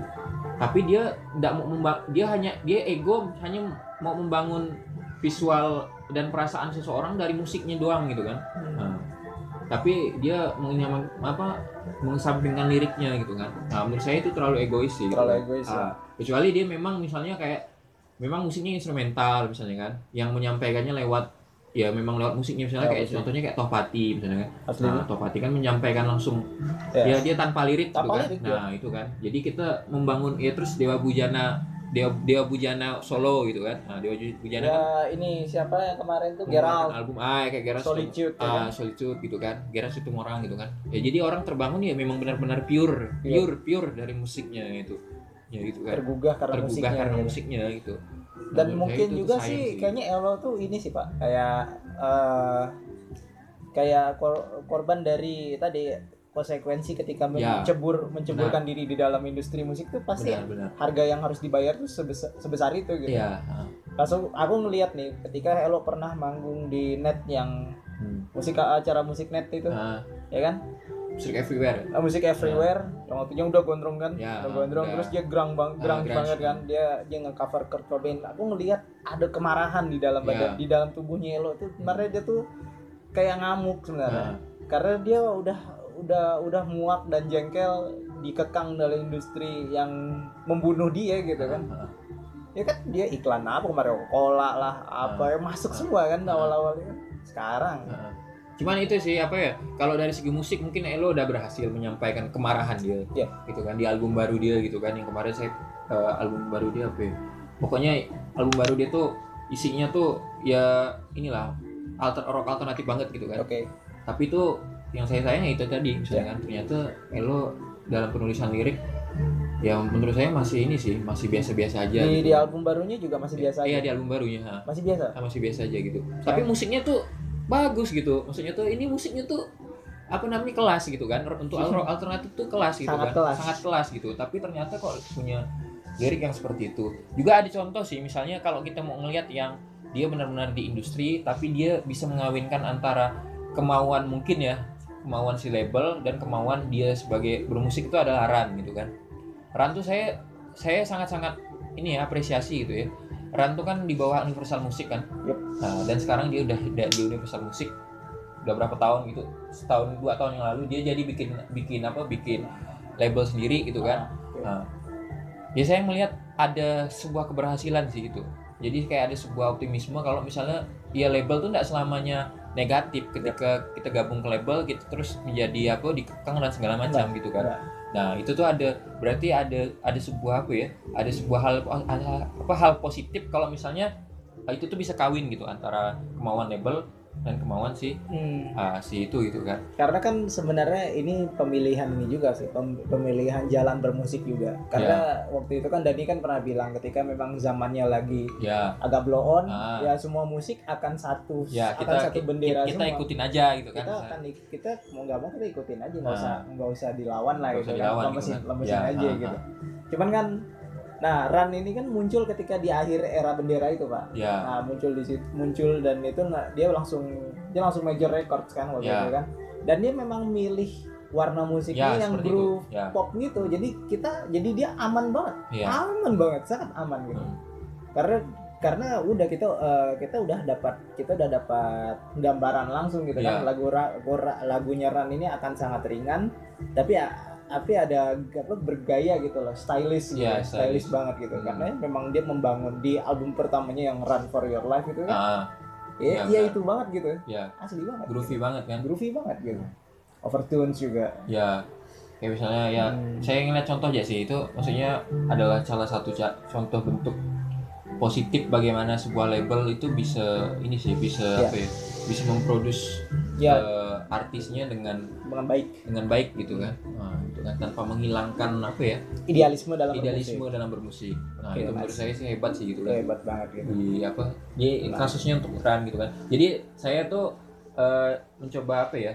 tapi dia tidak mau memba- dia hanya dia ego hanya mau membangun visual dan perasaan seseorang dari musiknya doang gitu kan Nah, tapi dia menyaman apa mengesampingkan liriknya gitu kan nah menurut saya itu terlalu egois sih gitu Terlalu kan. egois, ya. Ah, kecuali dia memang misalnya kayak memang musiknya instrumental misalnya kan yang menyampaikannya lewat ya memang lewat musiknya. Misalnya kayak musik. contohnya kayak Tohpati misalnya. Kan Asli. nah Tohpati kan menyampaikan langsung. Ya. ya dia tanpa lirik gitu Tanpa kan. lirik, nah itu kan. Jadi kita membangun ya terus Dewa Bujana Dewa Dewa Bujana solo gitu kan. Nah Dewa Bujana Ya, kan ini siapa yang kemarin tuh? Geralt album. Ah kayak Geralt Solitude ya ah kan? solitude gitu kan. Gerard Situmorang gitu kan. Ya jadi orang terbangun ya memang benar-benar pure Iya. pure pure dari musiknya itu. Ya gitu kan. Tergugah karena tergugah musiknya karena gitu. musiknya gitu dan Menurut saya mungkin itu juga sayang sih kayaknya Elo tuh ini sih pak kayak eh kayak kor- korban dari tadi konsekuensi ketika Ya. mencebur menceburkan diri di dalam industri musik tuh pasti benar-benar harga yang harus dibayar tuh sebesar, sebesar itu gitu. ah. Langsung aku ngeliat nih ketika Elo pernah manggung di net yang Hmm. musik acara musik net itu, ya kan? Music everywhere Ah, musik everywhere, yang waktunya udah gondrong kan, Ya, udah gondrong udah. terus dia gerang bang, gerang Ah, grunge. banget kan, dia dia nge-cover Kurt Cobain. Aku ngelihat ada kemarahan di dalam Ya. badan, di dalam tubuhnya Elo tuh, sebenarnya dia tuh kayak ngamuk sebenarnya, Ah, karena dia udah udah udah muak dan jengkel dikekang dalam industri yang membunuh dia gitu kan. ah, Ya kan dia iklan apa kemarin Coca-Cola lah, apa ya masuk semua kan awal-awalnya. Sekarang. Cuman itu sih apa ya kalau dari segi musik mungkin Elo udah berhasil menyampaikan kemarahan dia Iya. gitu kan di album baru dia gitu kan yang kemarin saya eh, album baru dia apa ya pokoknya album baru dia tuh isinya tuh ya inilah alter rock alternatif banget gitu kan oke. tapi itu yang saya sayang ya itu tadi Iya. misalnya kan ternyata Elo dalam penulisan lirik yang menurut saya masih ini sih masih biasa-biasa aja Di, gitu. di album barunya juga masih biasa iya aja. di album barunya ha. Masih biasa. Ah, masih biasa aja gitu tapi musiknya tuh bagus gitu. Maksudnya tuh ini musiknya tuh apa namanya kelas gitu kan. Untuk rock alternatif tuh kelas gitu Sangat kan. kelas. sangat kelas gitu. Tapi ternyata kok punya lirik yang seperti itu. Juga ada contoh sih misalnya kalau kita mau ngelihat yang dia benar-benar di industri tapi dia bisa mengawinkan antara kemauan mungkin ya kemauan si label dan kemauan dia sebagai bermusik itu adalah Ran gitu kan. Ran tuh saya saya sangat-sangat ini ya apresiasi gitu ya Ran tuh kan di bawah Universal Musik kan Yup. nah, dan sekarang dia udah di di Universal Musik udah berapa tahun gitu setahun dua tahun yang lalu dia jadi bikin bikin apa bikin label sendiri gitu kan. Nah, ya saya melihat ada sebuah keberhasilan sih itu. Jadi kayak ada sebuah optimisme kalau misalnya ya label tuh tidak selamanya negatif ketika kita gabung ke label gitu terus menjadi apa dikekang dan segala macam gitu kan. Enggak. Nah itu tuh ada berarti ada ada sebuah apa ya ada sebuah hal ada apa hal positif kalau misalnya itu tuh bisa kawin gitu antara kemauan label dan kemauan si Hmm. ah, si itu gitu kan. Karena kan sebenarnya ini pemilihan ini juga sih, pem- pemilihan jalan bermusik juga. Karena waktu itu kan Dani kan pernah bilang ketika memang zamannya lagi Ya agak blow on, Ah. ya semua musik akan satu akan kita satu ki- bendera kita semua. ikutin aja gitu kan. kita akan kita mau nggak mau kita ikutin aja nggak Ah. usah nggak usah dilawan lah Nggak gitu usah kan dilawan lemesin gitu kan. lemesin Ya, aja ah, gitu cuman kan nah run ini kan muncul ketika di akhir era bendera itu pak Ya. nah muncul di situ muncul dan itu nah, dia langsung dia langsung major records kan waktu Ya. itu kan dan dia memang milih warna musiknya Ya, yang groove Ya. pop gitu jadi kita jadi dia aman banget Iya. aman banget sangat aman gitu Hmm. karena karena udah kita eh, kita udah dapat kita udah dapat gambaran langsung gitu kan Iya. lagu ra, ra- lagunya Ran ini akan sangat ringan tapi ya tapi ada apa bergaya gitu loh stylish gitu Iya, stylish. stylish. banget gitu Hmm. karena memang dia membangun di album pertamanya yang Run for Your Life itu kan Ah, ya, iya, iya benar. itu banget gitu ya asli banget groovy banget kan groovy banget gitu overtones juga ya kayak misalnya ya Hmm. saya ngeliat contoh aja sih itu maksudnya adalah salah satu contoh bentuk positif bagaimana sebuah label itu bisa ini sih bisa Ya. apa ya bisa memproduce ya. eh, artisnya dengan dengan baik. dengan baik gitu kan. Nah, itu kan tanpa menghilangkan apa ya? Idealisme dalam idealisme bermusik. dalam bermusik. Nah Oke, itu menurut saya sih hebat sih gitu kan. Hebat banget gitu. Di apa? Di Nah. kasusnya untuk run gitu kan. Jadi saya tuh eh, mencoba apa ya?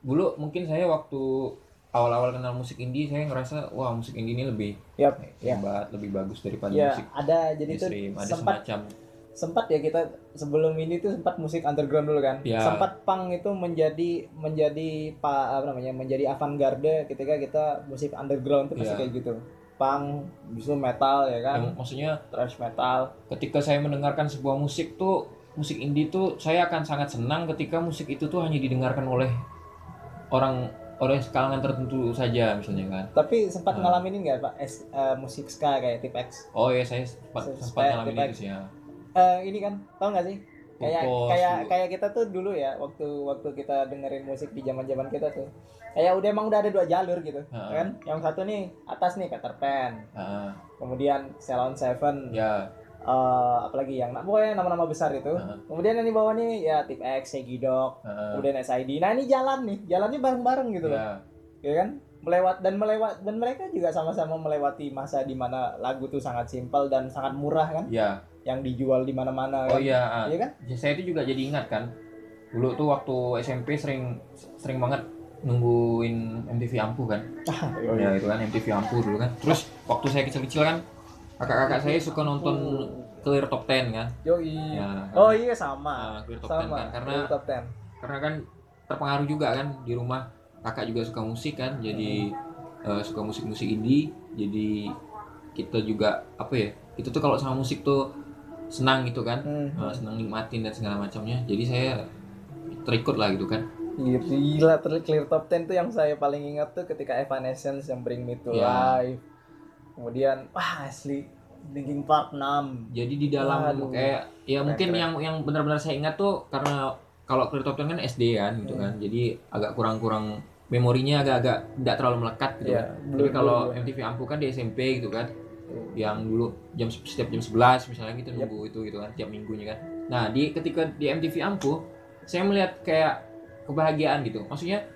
Dulu mungkin saya waktu awal-awal kenal musik indie saya ngerasa wah musik indie ini lebih Yap, ya. hebat lebih bagus daripada ya musik ada jadi mainstream. Ada sempat semacam sempat ya kita sebelum ini tuh sempat musik underground dulu kan. Ya. sempat punk itu menjadi menjadi pa, apa namanya menjadi avant-garde ketika kita musik underground tuh pasti Ya. kayak gitu. Punk justru metal ya kan. Yang maksudnya thrash metal. ketika saya mendengarkan sebuah musik tuh musik indie tuh saya akan sangat senang ketika musik itu tuh hanya didengarkan oleh orang oleh kalangan tertentu saja misalnya kan. Tapi sempat Ah. ngalamin ini nggak pak? S- eh, musik ska kayak tip X? Oh ya saya sempat, Se- sempat kayak ngalamin itu sih ya Eh, ini kan tau nggak sih? Kayak kayak kayak kita tuh dulu ya waktu waktu kita dengerin musik di zaman zaman kita tuh. Kayak udah emang udah ada dua jalur gitu Ah. kan? Yang satu nih atas nih Peter Pan Ah, kemudian Ceylon Seven. Ya. Eh, apalagi yang pokoknya nama-nama besar itu. Ah. kemudian yang di bawah nih ya Tip X, Segi Dog ah, kemudian SID nah ini jalan nih jalannya bareng-bareng gitu loh. Ya. Ya kan? Melewat dan melewat dan mereka juga sama-sama melewati masa di mana lagu tuh sangat simpel dan sangat murah kan? Ya yang dijual di mana-mana oh kan. iya ah. Iya kan? Ya, saya itu juga jadi ingat kan. Dulu tuh waktu SMP sering sering banget nungguin MTV Ampuh kan. Ya itu kan MTV Ampuh dulu kan. Terus waktu saya kecil-kecil kan kakak-kakak saya suka nonton Clear Top 10 kan. Yoi. ya Oh iya sama. ah, Clear Top 10 sama. kan. Karena Clear top 10. karena kan terpengaruh juga kan di rumah. Kakak juga suka musik kan jadi eh, suka musik-musik indie. Jadi kita juga apa ya itu tuh kalau sama musik tuh senang gitu kan Hmm. eh, senang nikmatin dan segala macamnya jadi saya terikut lah gitu kan Gila, gila ter- Clear Top 10 tuh yang saya paling ingat tuh ketika Evanescence yang Bring Me to Iya. Life. Kemudian wah asli Linkin Park 6. jadi di dalam Waduh. kayak ya mungkin keren. yang yang benar-benar saya ingat tuh karena kalau Clear Top 10 kan SD kan gitu Hmm. kan jadi agak kurang-kurang memorinya agak-agak tidak terlalu melekat gitu Iya, kan tapi kalau ya. MTV Ampuh kan di SMP gitu kan yang dulu jam setiap jam 11 misalnya gitu Yap. nunggu itu gitu kan tiap minggunya kan. Nah di ketika di MTV Ampuh saya melihat kayak kebahagiaan gitu. Maksudnya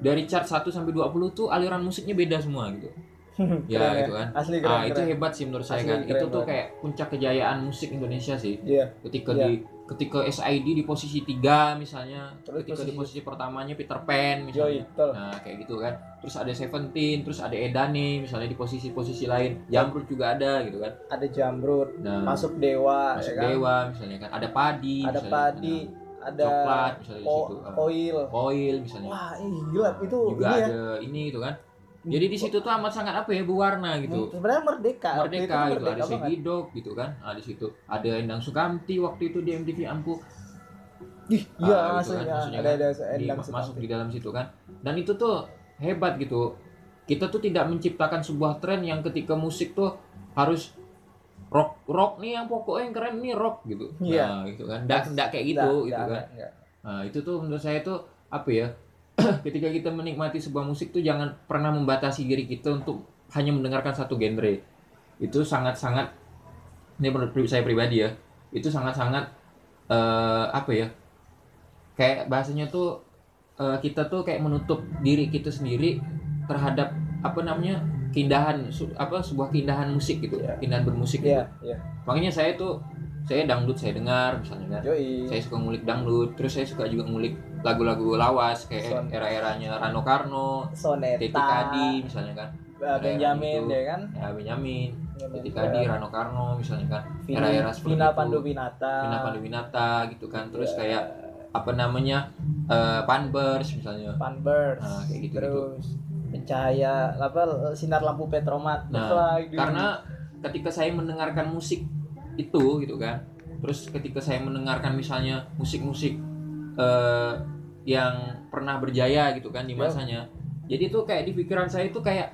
dari chart 1 sampai 20 tuh aliran musiknya beda semua gitu ya Keren gitu kan Asli keren. ah itu keren. hebat sih menurut saya Asli kan keren itu tuh kayak puncak kejayaan musik Indonesia sih Iya. ketika Iya. di ketika SID di posisi 3 misalnya Terus ketika di posisi- posisi pertamanya Peter Pan misalnya betul. Nah, kayak gitu kan. Terus ada Seventeen, terus ada Edane misalnya di posisi-posisi lain. Jamrut juga ada gitu kan. Ada Jamrut, Nah, masuk Dewa, masuk ya kan? Dewa misalnya kan. Ada Padi Ada misalnya. Padi, ada coklat misalnya di ko- situ Ah, koil koil misalnya wah ih, gila itu juga ini ya ada ini gitu kan jadi di situ tuh amat sangat apa ya berwarna gitu. Sebenarnya merdeka. Waktu itu merdeka gitu ada merdeka banget. Segidok gitu kan. Nah di situ ada Endang Sukamti waktu itu di MTV Ampu. Ih, iya Ah, gitu maksudnya, kan, maksudnya ada kan, ada di, endang masuk seperti. di dalam situ kan. Dan itu tuh hebat gitu. Kita tuh tidak menciptakan sebuah tren yang ketika musik tuh harus rock rock nih yang pokoknya yang keren nih rock gitu. Iya. nah gitu kan. Nggak nggak kayak gitu Nggak, gitu nggak, kan. nah itu tuh menurut saya tuh apa ya ketika kita menikmati sebuah musik tuh jangan pernah membatasi diri kita untuk hanya mendengarkan satu genre itu sangat sangat ini menurut saya pribadi ya itu sangat sangat eh, apa ya kayak bahasanya tuh eh, kita tuh kayak menutup diri kita sendiri terhadap apa namanya keindahan su- apa sebuah keindahan musik gitu Iya. keindahan bermusik gitu. Iya, iya. makanya saya tuh saya dangdut saya dengar misalnya kan Yoi. saya suka ngulik dangdut terus saya suka juga ngulik lagu-lagu lawas kayak era-eranya Rano Karno Soneta, Teti Kadi misalnya kan uh, Benjamin Itu. ya kan? ya Benjamin, Teti Kadi ya. Rano Karno misalnya kan era-era seperti Vina itu. Panduwinata. Vina Panduwinata gitu kan terus Ya, kayak apa namanya eh, Panbers misalnya Panbers. Nah, kayak gitu-gitu. Terus pencahaya apa sinar lampu Petromat. Nah, gitu. karena ketika saya mendengarkan musik itu gitu kan terus ketika saya mendengarkan misalnya musik-musik eh, yang pernah berjaya gitu kan di Ya. masanya jadi tuh kayak di pikiran saya itu kayak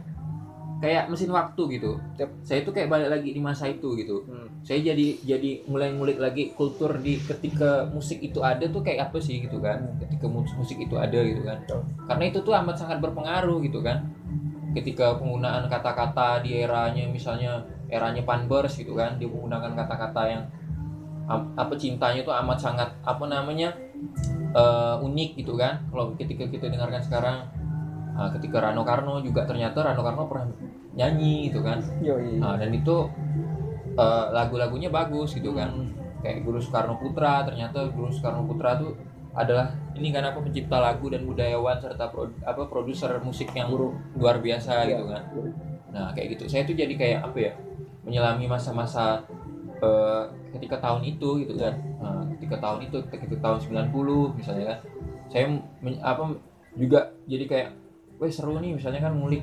kayak mesin waktu gitu Yap. saya tuh kayak balik lagi di masa itu gitu Hmm. saya jadi jadi mulai ngulik lagi kultur di ketika musik itu ada tuh kayak apa sih gitu kan Hmm. ketika mus- musik itu ada gitu kan Betul. karena itu tuh amat sangat berpengaruh gitu kan ketika penggunaan kata-kata di eranya misalnya eranya Panbers gitu kan dia menggunakan kata-kata yang apa cintanya tuh amat sangat apa namanya eh, unik gitu kan kalau ketika kita dengarkan sekarang ah, ketika Rano Karno juga ternyata Rano Karno pernah nyanyi gitu kan Yoi. Nah, dan itu eh, lagu-lagunya bagus gitu kan Hmm. kayak Guru Soekarno Putra ternyata Guru Soekarno Putra tuh adalah ini kan apa pencipta lagu dan budayawan serta pro- apa produser musik yang Guru. luar biasa Iya. gitu kan nah kayak gitu saya tuh jadi kayak apa ya menyelami masa-masa eh, ketika tahun itu gitu kan. Nah, ketika tahun itu ketika tahun 90 misalnya kan. Saya men- apa juga jadi kayak weh seru nih misalnya kan ngulik.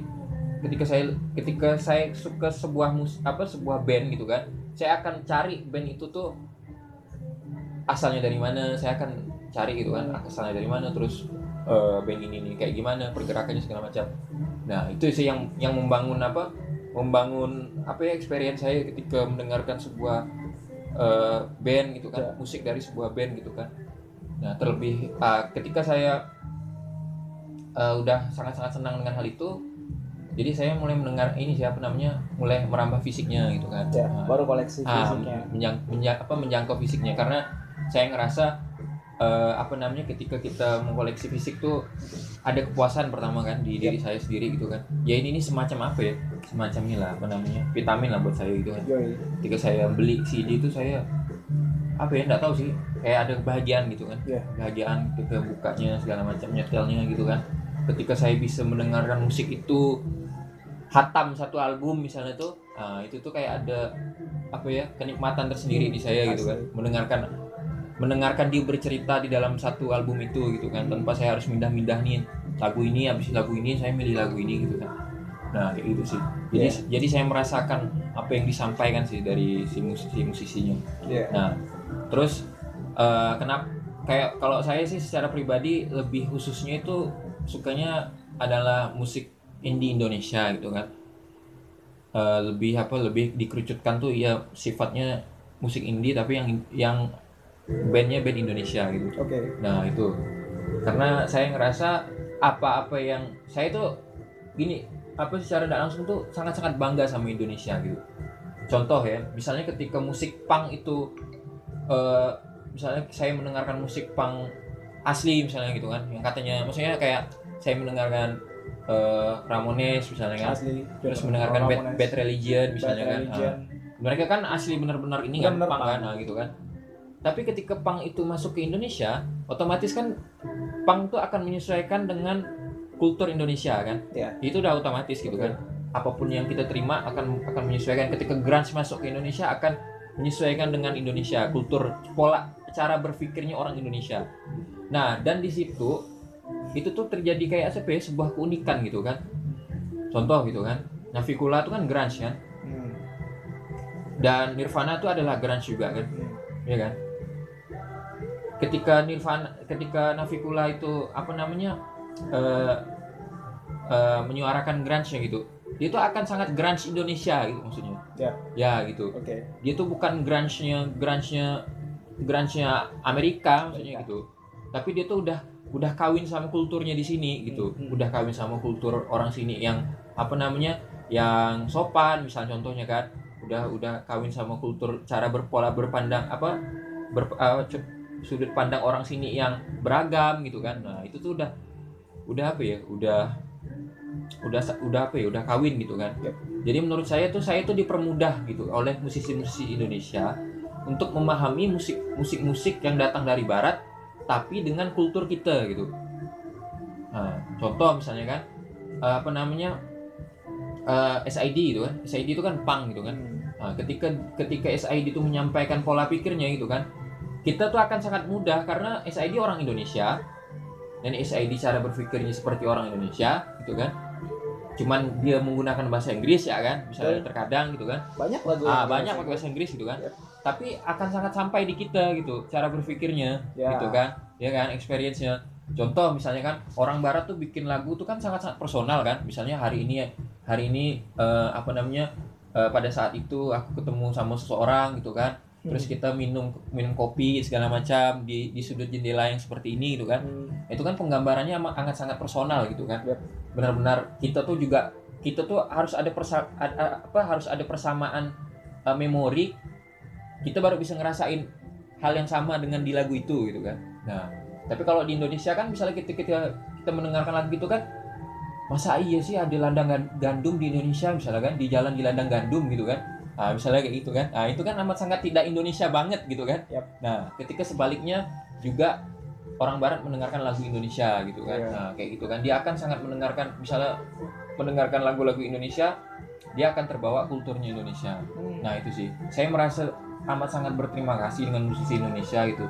Ketika saya ketika saya suka sebuah mus apa sebuah band gitu kan saya akan cari band itu tuh asalnya dari mana saya akan cari gitu kan asalnya dari mana terus eh, band ini nih kayak gimana pergerakannya segala macam. Nah itu sih yang yang membangun apa membangun apa ya experience saya ketika mendengarkan sebuah eh, band gitu kan Ya. musik dari sebuah band gitu kan nah terlebih ah, ketika saya eh, udah sangat-sangat senang dengan hal itu jadi saya mulai mendengar ini siapa namanya mulai merambah fisiknya gitu kan Ya, Nah, baru koleksi ah, fisiknya. menjang, menja- apa, menjangkau fisiknya karena saya ngerasa eh, apa namanya ketika kita mengkoleksi fisik tuh ada kepuasan pertama kan di diri saya sendiri gitu kan. Ya ini, ini semacam apa ya? Semacam ini lah apa namanya vitamin lah buat saya gitu kan. Yoi. ketika saya beli CD itu saya apa ya nggak tahu sih. Kayak ada kebahagiaan gitu kan. Iya. kebahagiaan ketika bukanya segala macam nyetelnya gitu kan. Ketika saya bisa mendengarkan musik itu hatam satu album misalnya tuh nah, itu tuh kayak ada apa ya kenikmatan tersendiri di saya gitu kan. Mendengarkan mendengarkan dia bercerita di dalam satu album itu gitu kan tanpa saya harus mindah-mindah nih lagu ini habis lagu ini saya milih lagu ini gitu kan nah kayak gitu sih jadi jadi saya merasakan apa yang disampaikan sih dari si musisi musisinya Iya. Nah, terus eh, kenapa kayak kalau saya sih secara pribadi lebih khususnya itu sukanya adalah musik indie Indonesia gitu kan. Eh, lebih apa lebih dikerucutkan tuh ya sifatnya musik indie tapi yang yang bandnya band Indonesia gitu. Oke. Nah itu karena saya ngerasa apa-apa yang saya tuh gini apa secara tidak langsung tuh sangat-sangat bangga sama Indonesia gitu. Contoh ya, misalnya ketika musik punk itu eh, misalnya saya mendengarkan musik punk asli misalnya gitu kan, yang katanya maksudnya kayak saya mendengarkan eh, Ramones misalnya kan, Asli. terus mendengarkan Bad, Ramones, Bad Religion Bad misalnya kan. Religion. Nah, mereka kan asli benar-benar ini kan punk kan nah, gitu kan tapi ketika punk itu masuk ke Indonesia otomatis kan punk itu akan menyesuaikan dengan kultur Indonesia kan Iya. itu udah otomatis gitu kan apa pun yang kita terima akan akan menyesuaikan ketika grunge masuk ke Indonesia akan menyesuaikan dengan Indonesia kultur pola cara berpikirnya orang Indonesia. Nah, dan di situ itu tuh terjadi kayak apa ya, sebuah keunikan gitu kan. Contoh gitu kan. Navikula itu kan grunge kan. Hmm. Dan Nirvana itu adalah grunge juga kan. Hmm. ya kan ketika Nirvana ketika Navikula itu apa namanya eh eh, menyuarakan grunge gitu dia itu akan sangat grunge Indonesia gitu maksudnya Ya. ya gitu Oke. dia tuh bukan grunge-nya grunge-nya grunge-nya Amerika maksudnya Amerika. gitu tapi dia tuh udah udah kawin sama kulturnya di sini gitu Hmm. udah kawin sama kultur orang sini yang apa namanya yang sopan misalnya contohnya kan udah udah kawin sama kultur cara berpola berpandang apa ber, eh, cu- sudut pandang orang sini yang beragam gitu kan. Nah itu tuh udah udah apa ya udah udah udah apa ya udah kawin gitu kan. Yap. jadi menurut saya tuh saya tuh dipermudah gitu oleh musisi-musisi Indonesia untuk memahami musik musik musik yang datang dari barat tapi dengan kultur kita gitu. Nah contoh misalnya kan eh, apa namanya eh, SID gitu kan. SID itu kan punk gitu kan. Hmm. Nah, ketika ketika SID itu menyampaikan pola pikirnya gitu kan, kita tuh akan sangat mudah karena SID orang Indonesia dan SID cara berpikirnya seperti orang Indonesia gitu kan. Cuman dia menggunakan bahasa Inggris ya kan, misalnya terkadang gitu kan. Banyak lagu. Ah, banyak pakai bahasa Inggris gitu kan. Yep. Tapi akan sangat sampai di kita gitu cara berpikirnya Ya. gitu kan. Ya kan experience-nya. Contoh misalnya kan orang barat tuh bikin lagu tuh kan sangat-sangat personal kan. Misalnya hari ini hari ini eh, apa namanya eh, pada saat itu aku ketemu sama seseorang gitu kan. Terus Hmm. kita minum minum kopi segala macam di di sudut jendela yang seperti ini gitu kan. Hmm. Itu kan penggambarannya amat sangat sangat personal gitu kan. Yep. Benar-benar kita tuh juga kita tuh harus ada persa ada- apa harus ada persamaan eh, memori kita baru bisa ngerasain hal yang sama dengan di lagu itu gitu kan. Nah, tapi kalau di Indonesia kan misalnya kita kita kita mendengarkan lagu itu kan masa iya sih ada ladang gan- gandum di Indonesia misalnya kan di jalan di ladang gandum gitu kan. Nah, misalnya kayak gitu kan. Nah, itu kan amat sangat tidak Indonesia banget gitu kan. Yap. Nah, ketika sebaliknya juga orang barat mendengarkan lagu Indonesia gitu kan. Iya. Nah, kayak gitu kan. Dia akan sangat mendengarkan misalnya mendengarkan lagu-lagu Indonesia, dia akan terbawa kulturnya Indonesia. Hmm. Nah itu sih, saya merasa amat sangat berterima kasih dengan musisi Indonesia gitu.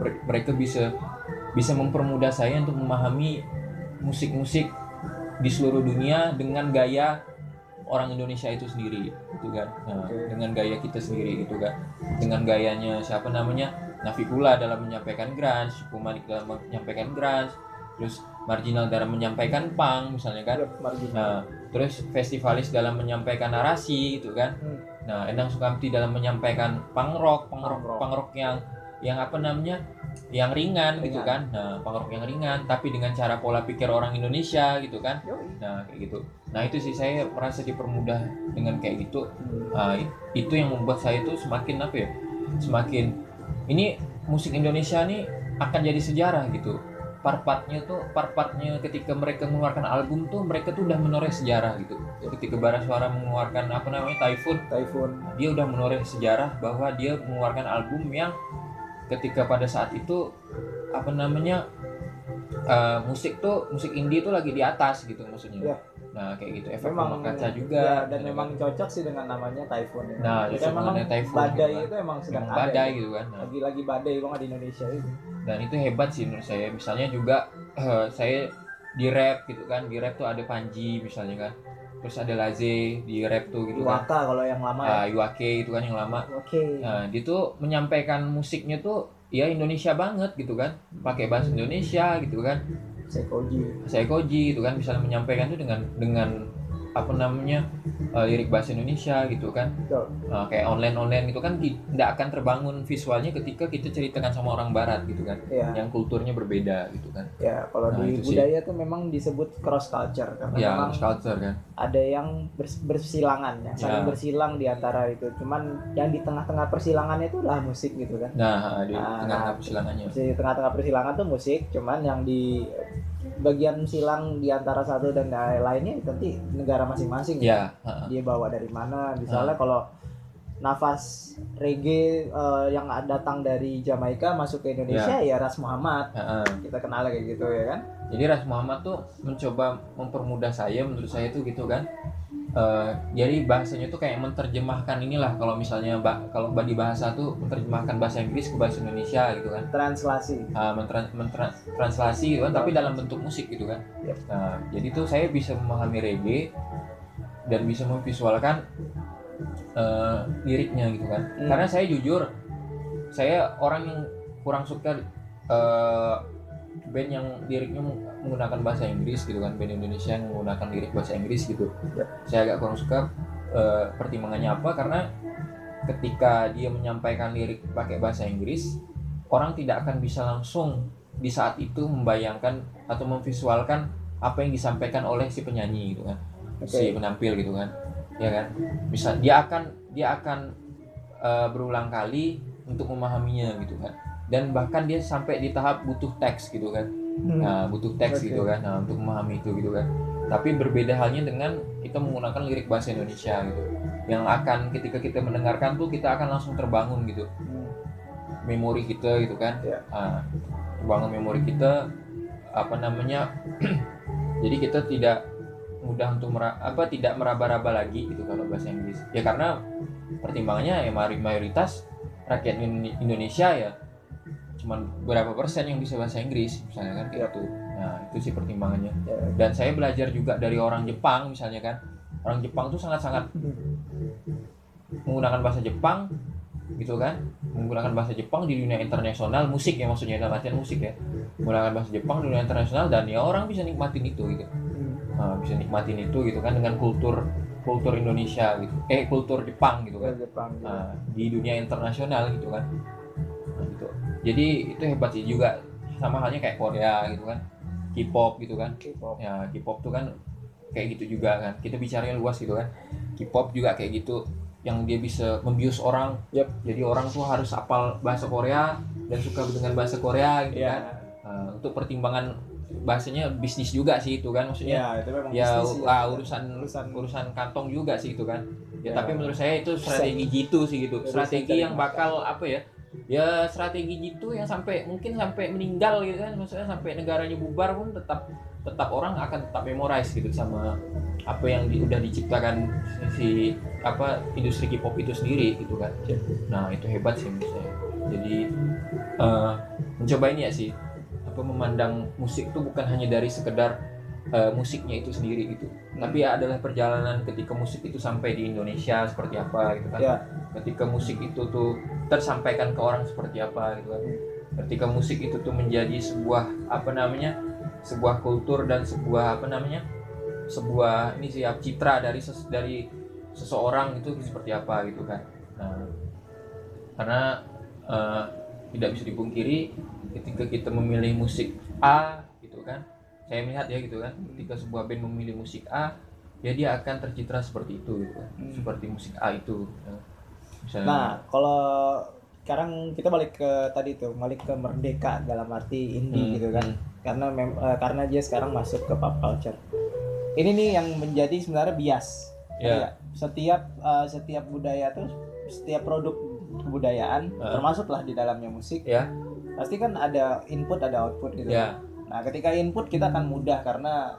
Mereka bisa bisa mempermudah saya untuk memahami musik-musik di seluruh dunia dengan gaya orang Indonesia itu sendiri, gitu kan. Nah, dengan gaya kita sendiri gitu kan. Dengan gayanya siapa namanya Navikula dalam menyampaikan grunge, Kumanik dalam menyampaikan grunge, terus Marginal dalam menyampaikan punk misalnya kan. Marginal. Nah, terus festivalis dalam menyampaikan narasi gitu kan. Hmm. Nah, Endang Sukamti dalam menyampaikan punk rock, punk rock, punk rock yang yang apa namanya? Yang ringan, gitu kan. Ringan. Nah, punk rock yang ringan tapi dengan cara pola pikir orang Indonesia gitu kan. Yoi. Nah, kayak gitu. Nah, itu sih saya merasa dipermudah dengan kayak gitu. Hmm. Nah, it- itu yang membuat saya itu semakin apa ya? Semakin ini musik Indonesia nih akan jadi sejarah gitu. Part-partnya tuh part-partnya ketika mereka mengeluarkan album tuh mereka tuh udah menoreh sejarah gitu. Ketika Bara Suara mengeluarkan apa namanya Typhoon, Typhoon. dia udah menoreh sejarah bahwa dia mengeluarkan album yang ketika pada saat itu apa namanya eh, musik tuh musik indie tuh lagi di atas gitu maksudnya. Iya. Nah kayak gitu efek rumah kaca juga. ya, dan gitu memang cocok sih dengan namanya Typhoon ya. Nah, Jadi memang Typhoon badai gitu itu emang sedang Memang ada. badai ya. gitu kan. Nah, Lagi-lagi badai banget di Indonesia itu. dan itu hebat sih menurut saya misalnya juga eh, saya di rap gitu kan di rap tuh ada Panji misalnya kan terus ada Laze di rap tuh gitu kan Iwaka kalau yang lama ya. ah Iwake itu kan yang lama Oke. nah dia tuh menyampaikan musiknya tuh ya Indonesia banget gitu kan pakai bahasa Indonesia gitu kan Sekoji. saya Koji gitu kan bisa menyampaikan tuh dengan dengan apa namanya eh, lirik bahasa Indonesia gitu kan. Nah, kayak online online gitu kan tidak akan terbangun visualnya ketika kita ceritakan sama orang Barat gitu kan Ya, yang kulturnya berbeda gitu kan ya kalau Nah, di itu sih. budaya tuh memang disebut cross culture karena ya cross culture kan ada yang bers- bersilangan ya, saling Ya. bersilang di antara itu. Cuman yang di tengah-tengah persilangannya itu lah musik gitu kan. nah di Nah, tengah-tengah nah, persilangannya Di tengah-tengah persilangan tuh musik, cuman yang di bagian silang di antara satu dan lainnya nanti negara masing-masing ya. Ha-ha. dia bawa dari mana? Misalnya kalau nafas reggae eh, yang datang dari Jamaika masuk ke Indonesia ya Ras Muhammad. Ha-ha. kita kenal kayak gitu ya kan? Jadi Ras Muhammad tuh mencoba mempermudah saya menurut saya tuh gitu kan eh, jadi bahasanya tuh kayak menerjemahkan inilah kalau misalnya ba- kalau di bahasa tuh menerjemahkan bahasa Inggris ke bahasa Indonesia gitu kan translasi uh, mentra- mentra- translasi gitu kan tapi dalam bentuk musik gitu kan Yep. nah jadi tuh saya bisa memahami reggae dan bisa memvisualkan uh, liriknya gitu kan Hmm. karena saya jujur saya orang yang kurang suka uh, band yang liriknya menggunakan bahasa Inggris gitu kan. Band Indonesia yang menggunakan lirik bahasa Inggris gitu. Yep. saya agak kurang suka uh, pertimbangannya apa karena ketika dia menyampaikan lirik pakai bahasa Inggris orang tidak akan bisa langsung di saat itu membayangkan atau memvisualkan apa yang disampaikan oleh si penyanyi gitu kan. Si penampil gitu kan. Ya kan? Bisa dia akan dia akan eh, berulang kali untuk memahaminya gitu kan. Dan bahkan dia sampai di tahap butuh teks gitu kan Hmm. nah butuh teks Oke. gitu kan nah, untuk memahami itu gitu kan tapi berbeda halnya dengan kita menggunakan lirik bahasa Indonesia gitu yang akan ketika kita mendengarkan tuh kita akan langsung terbangun gitu Hmm. memori kita gitu kan Ya. Ah, terbangun memori kita apa namanya jadi kita tidak mudah untuk mera- apa tidak meraba-raba lagi gitu kalau bahasa Inggris ya karena pertimbangannya ya mayoritas rakyat Indo- Indonesia ya cuman berapa persen yang bisa bahasa Inggris misalnya kan kayak Ya. gitu. Nah itu sih pertimbangannya. Ya. dan saya belajar juga dari orang Jepang misalnya kan. Orang Jepang tuh sangat-sangat menggunakan bahasa Jepang gitu kan. Menggunakan bahasa Jepang di dunia internasional musik ya maksudnya dalam artian musik ya. Menggunakan bahasa Jepang di dunia internasional dan ya orang bisa nikmatin itu gitu. Nah, bisa nikmatin itu gitu kan dengan kultur kultur Indonesia gitu. Eh kultur Jepang gitu kan. Jepang Nah, di dunia internasional gitu kan. Nah, gitu jadi itu hebat sih juga. Sama halnya kayak Korea gitu kan. K-pop gitu kan. K-pop. Ya K-pop tuh kan kayak gitu juga kan. Kita bicaranya luas gitu kan. K-pop juga kayak gitu. Yang dia bisa membius orang. Yep. jadi orang tuh harus hafal bahasa Korea dan suka dengan bahasa Korea gitu ya kan. Nah, untuk pertimbangan bahasanya bisnis juga sih itu kan. Maksudnya ya itu memang ya, bisnis ah, urusan urusan urusan kantong juga sih itu kan. Ya, Ya. tapi menurut saya itu strategi jitu sih gitu. Strategi yang bakal apa ya ya strategi jitu yang sampai mungkin sampai meninggal gitu kan maksudnya sampai negaranya bubar pun tetap tetap orang akan tetap memorize gitu sama apa yang di- udah diciptakan si apa industri K-pop itu sendiri gitu kan. Nah itu hebat sih menurut jadi eh, mencoba ini ya sih apa memandang musik itu bukan hanya dari sekedar eh, musiknya itu sendiri gitu tapi adalah perjalanan ketika musik itu sampai di Indonesia seperti apa gitu kan. Ya. ketika musik itu tuh tersampaikan ke orang seperti apa gitu kan. Ketika musik itu tuh menjadi sebuah apa namanya sebuah kultur dan sebuah apa namanya sebuah ini sih ya, citra dari ses- dari seseorang itu seperti apa gitu kan. Nah karena eh, tidak bisa dipungkiri ketika kita memilih musik A gitu kan saya melihat ya gitu kan ketika sebuah band memilih musik A ya dia akan tercitra seperti itu gitu kan Hmm. seperti musik A itu ya. misalnya Nah, kalau sekarang kita balik ke tadi tuh, balik ke merdeka dalam arti indie Hmm, gitu kan. hmm. Karena mem- eh, karena dia sekarang masuk ke pop culture. Ini nih yang menjadi sebenarnya bias. Ya. Ya, Setiap eh, setiap budaya tuh setiap produk kebudayaan Ah. termasuklah di dalamnya musik. Ya. Pasti kan ada input ada output gitu. ya Nah, ketika input kita akan mudah karena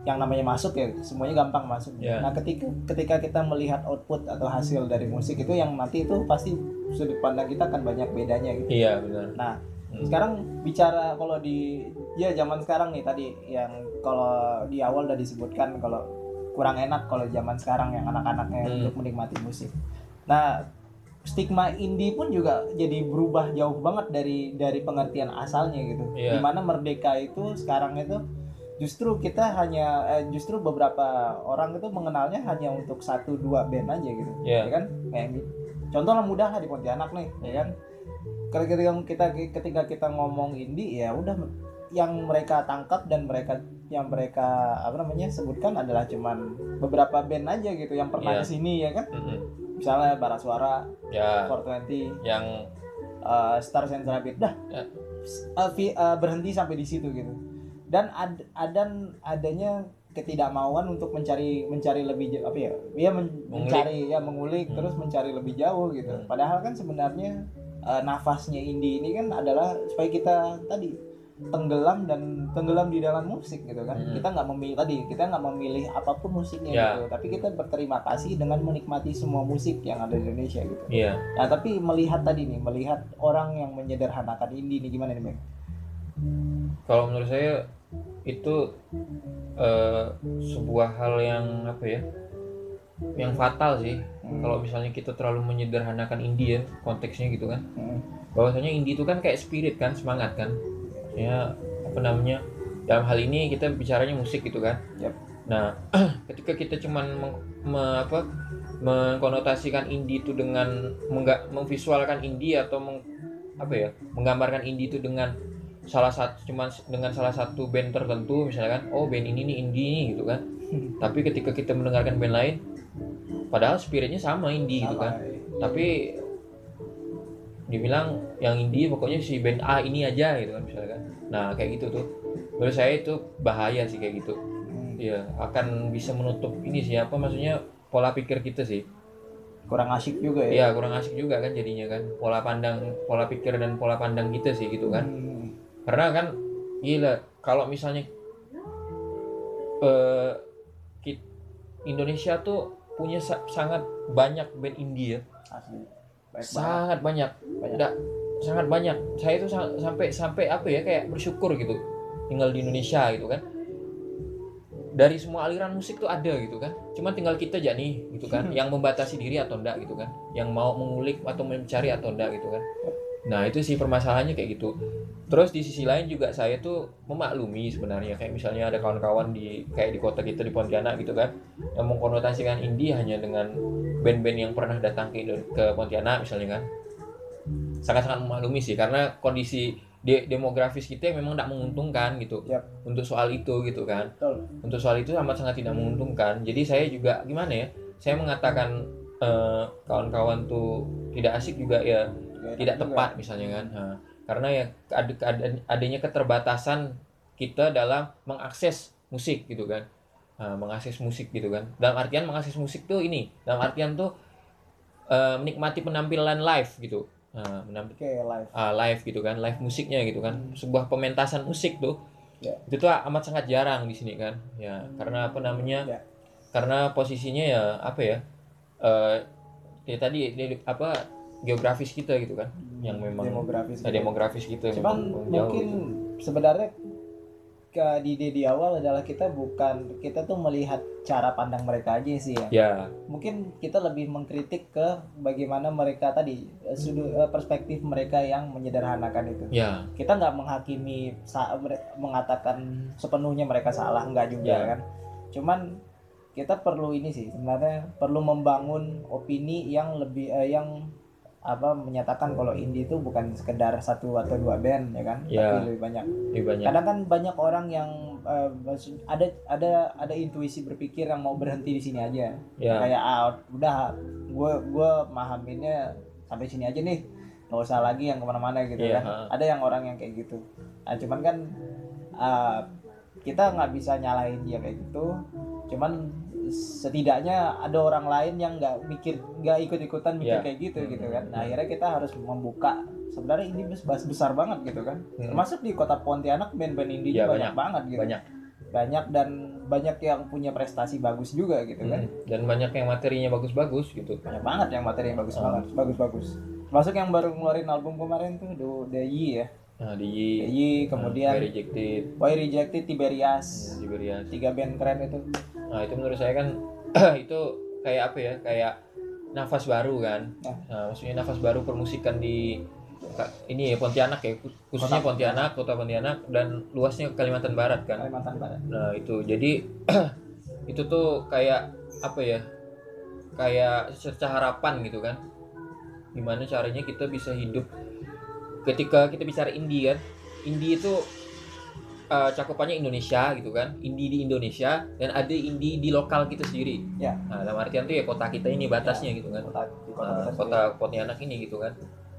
yang namanya masuk ya semuanya gampang masuk. Ya. Nah, ketika ketika kita melihat output atau hasil dari musik itu yang nanti itu pasti sudut pandang kita akan banyak bedanya gitu. iya benar Nah, Hmm. sekarang bicara kalau di ya zaman sekarang nih tadi yang kalau di awal udah disebutkan kalau kurang enak kalau zaman sekarang yang anak-anaknya Hmm. untuk menikmati musik. Nah, stigma indie pun juga jadi berubah jauh banget dari dari pengertian asalnya gitu. Iya. Di mana merdeka itu sekarang itu justru kita hanya eh, justru beberapa orang itu mengenalnya hanya untuk satu dua band aja gitu. Iya. Ya kan? Kayak gitu. contoh lah mudah lah di Pontianak nih, ya kan? Ketika kita ketika kita ngomong indie ya udah yang mereka tangkap dan mereka yang mereka apa namanya sebutkan adalah cuman beberapa band aja gitu yang pernah Iya. ke sini ya kan Mm-mm. misalnya Bara Suara, ya 420, yang uh, Stars and Rabbit dah Ya. S- uh, vi- uh, berhenti sampai di situ gitu dan ad, adan adanya ketidakmauan untuk mencari mencari lebih jauh apa ya dia men- Mengulik. mencari ya mengulik Hmm. terus mencari lebih jauh gitu Hmm. padahal kan sebenarnya uh, nafasnya indie ini kan adalah supaya kita tadi tenggelam dan tenggelam di dalam musik gitu kan Hmm. kita nggak memilih tadi kita nggak memilih apa pun musiknya Ya. gitu tapi kita berterima kasih dengan menikmati semua musik yang ada di Indonesia gitu Iya. nah tapi melihat tadi nih melihat orang yang menyederhanakan indie nih gimana nih Bang? Kalau menurut saya itu eh, sebuah hal yang apa ya? Yang fatal sih. Hmm. Kalau misalnya kita terlalu menyederhanakan indie ya konteksnya gitu kan. Hmm. Bahwasanya indie itu kan kayak spirit kan, semangat kan. Ya apa namanya? Dalam hal ini kita bicaranya musik gitu kan. Yap. Nah, ketika kita cuman meng- me- apa mengkonotasikan indie itu dengan mengga- memvisualkan indie atau meng- apa ya? menggambarkan indie itu dengan salah satu cuman dengan salah satu band tertentu misalkan oh band ini nih indie nih gitu kan. Tapi ketika kita mendengarkan band lain padahal spiritnya sama indie gitu kan Sama, eh. tapi dibilang yang indie pokoknya si band A ini aja gitu kan misalkan nah kayak gitu tuh. Menurut saya itu bahaya sih kayak gitu. Hmm. Iya akan bisa menutup ini sih apa maksudnya pola pikir kita sih. Kurang asik juga ya? Iya kurang asik juga kan jadinya kan. Pola pandang pola pikir dan pola pandang kita sih gitu kan. Hmm. karena kan gila kalau misalnya eh kit- Indonesia tuh punya sa- sangat banyak band indie ya. Asli banget. Sangat banyak. Banyak. Nggak, sangat banyak. Saya itu sa- sampai sampai apa ya kayak bersyukur gitu. Tinggal di Indonesia gitu kan. Dari semua aliran musik tuh ada gitu kan. Cuma tinggal kita aja nih gitu kan. Yang membatasi diri atau enggak gitu kan. Yang mau mengulik atau mencari atau enggak gitu kan nah itu sih permasalahannya kayak gitu. Terus di sisi lain juga saya tuh memaklumi sebenarnya. Kayak misalnya ada kawan-kawan di kayak di kota kita di Pontianak gitu kan yang mengkonotasikan indie hanya dengan band-band yang pernah datang ke ke Pontianak misalnya kan. Sangat-sangat memaklumi sih karena kondisi de- demografis kita memang tidak menguntungkan gitu Yap. untuk soal itu gitu kan. Betul. untuk soal itu amat sangat tidak menguntungkan. Jadi saya juga gimana ya saya mengatakan eh, kawan-kawan tuh tidak asik juga ya Enak tidak juga. tepat misalnya kan Nah, karena ya ada, ada- adanya keterbatasan kita dalam mengakses musik gitu kan. Nah, mengakses musik gitu kan. Dalam artian mengakses musik tuh ini dalam artian tuh eh, menikmati penampilan live gitu. Nah, menampi- oke live. Ah, live gitu kan live musiknya gitu kan. Sebuah pementasan musik tuh Ya. itu tuh amat sangat jarang di sini kan. Ya karena apa namanya Ya. karena posisinya ya apa ya eh ya tadi di- apa geografis kita gitu kan yang memang demografis Nah, gitu. demografis gitu cuman jauh mungkin gitu. sebenarnya ke di, di di awal adalah kita bukan kita tuh melihat cara pandang mereka aja sih ya ya mungkin kita lebih mengkritik ke bagaimana mereka tadi eh, sudut eh, perspektif mereka yang menyederhanakan itu ya kita nggak menghakimi mengatakan sepenuhnya mereka salah nggak juga Ya. kan cuman kita perlu ini sih sebenarnya perlu membangun opini yang lebih eh, yang apa menyatakan kalau indie itu bukan sekedar satu atau dua band ya kan? Ya. tapi lebih banyak. lebih banyak. Kadang kan banyak orang yang maksud- ada ada ada intuisi berpikir yang mau berhenti di sini aja. Ya. Kayak ah udah gue gue mahaminnya sampai sini aja nih. Nggak usah lagi yang ke mana-mana gitu Iya, kan. ada yang orang yang kayak gitu. Nah cuman kan ah, kita nggak bisa nyalahin dia kayak gitu. Cuman setidaknya ada orang lain yang nggak mikir nggak ikut-ikutan mikir Iya. kayak gitu gitu Hmm. kan. Nah akhirnya kita harus membuka. Sebenarnya ini besar, besar banget gitu kan. Hmm. termasuk di kota Pontianak band-band indie Iya, banyak, banget gitu. Banyak. Banyak dan banyak yang punya prestasi bagus juga gitu kan. Hmm. dan banyak yang materinya bagus-bagus gitu. Banyak banget yang materi yang bagus Hmm. banget. Bagus bagus masuk yang baru ngeluarin album kemarin tuh The, The Yi ya nah di The Yi kemudian Why Rejected Why Rejected Tiberias hmm, Tiberias tiga band keren itu Nah itu menurut saya kan itu kayak apa ya kayak nafas baru kan. Nah. Nah, maksudnya nafas baru permusikan di ini ya Pontianak ya khususnya Kota Pontianak kota Pontianak dan luasnya Kalimantan Barat kan. Kalimantan Barat Nah itu jadi itu tuh kayak apa ya kayak secerca harapan gitu kan. Gimana caranya kita bisa hidup ketika kita bicara indie kan. Indie itu eh, cakupannya Indonesia gitu kan. Indie di Indonesia dan ada indie di lokal kita sendiri. Ya. Nah, dalam artian tuh ya kota kita ini batasnya gitu kan. kota kota Nah, kota Pontianak ini gitu kan.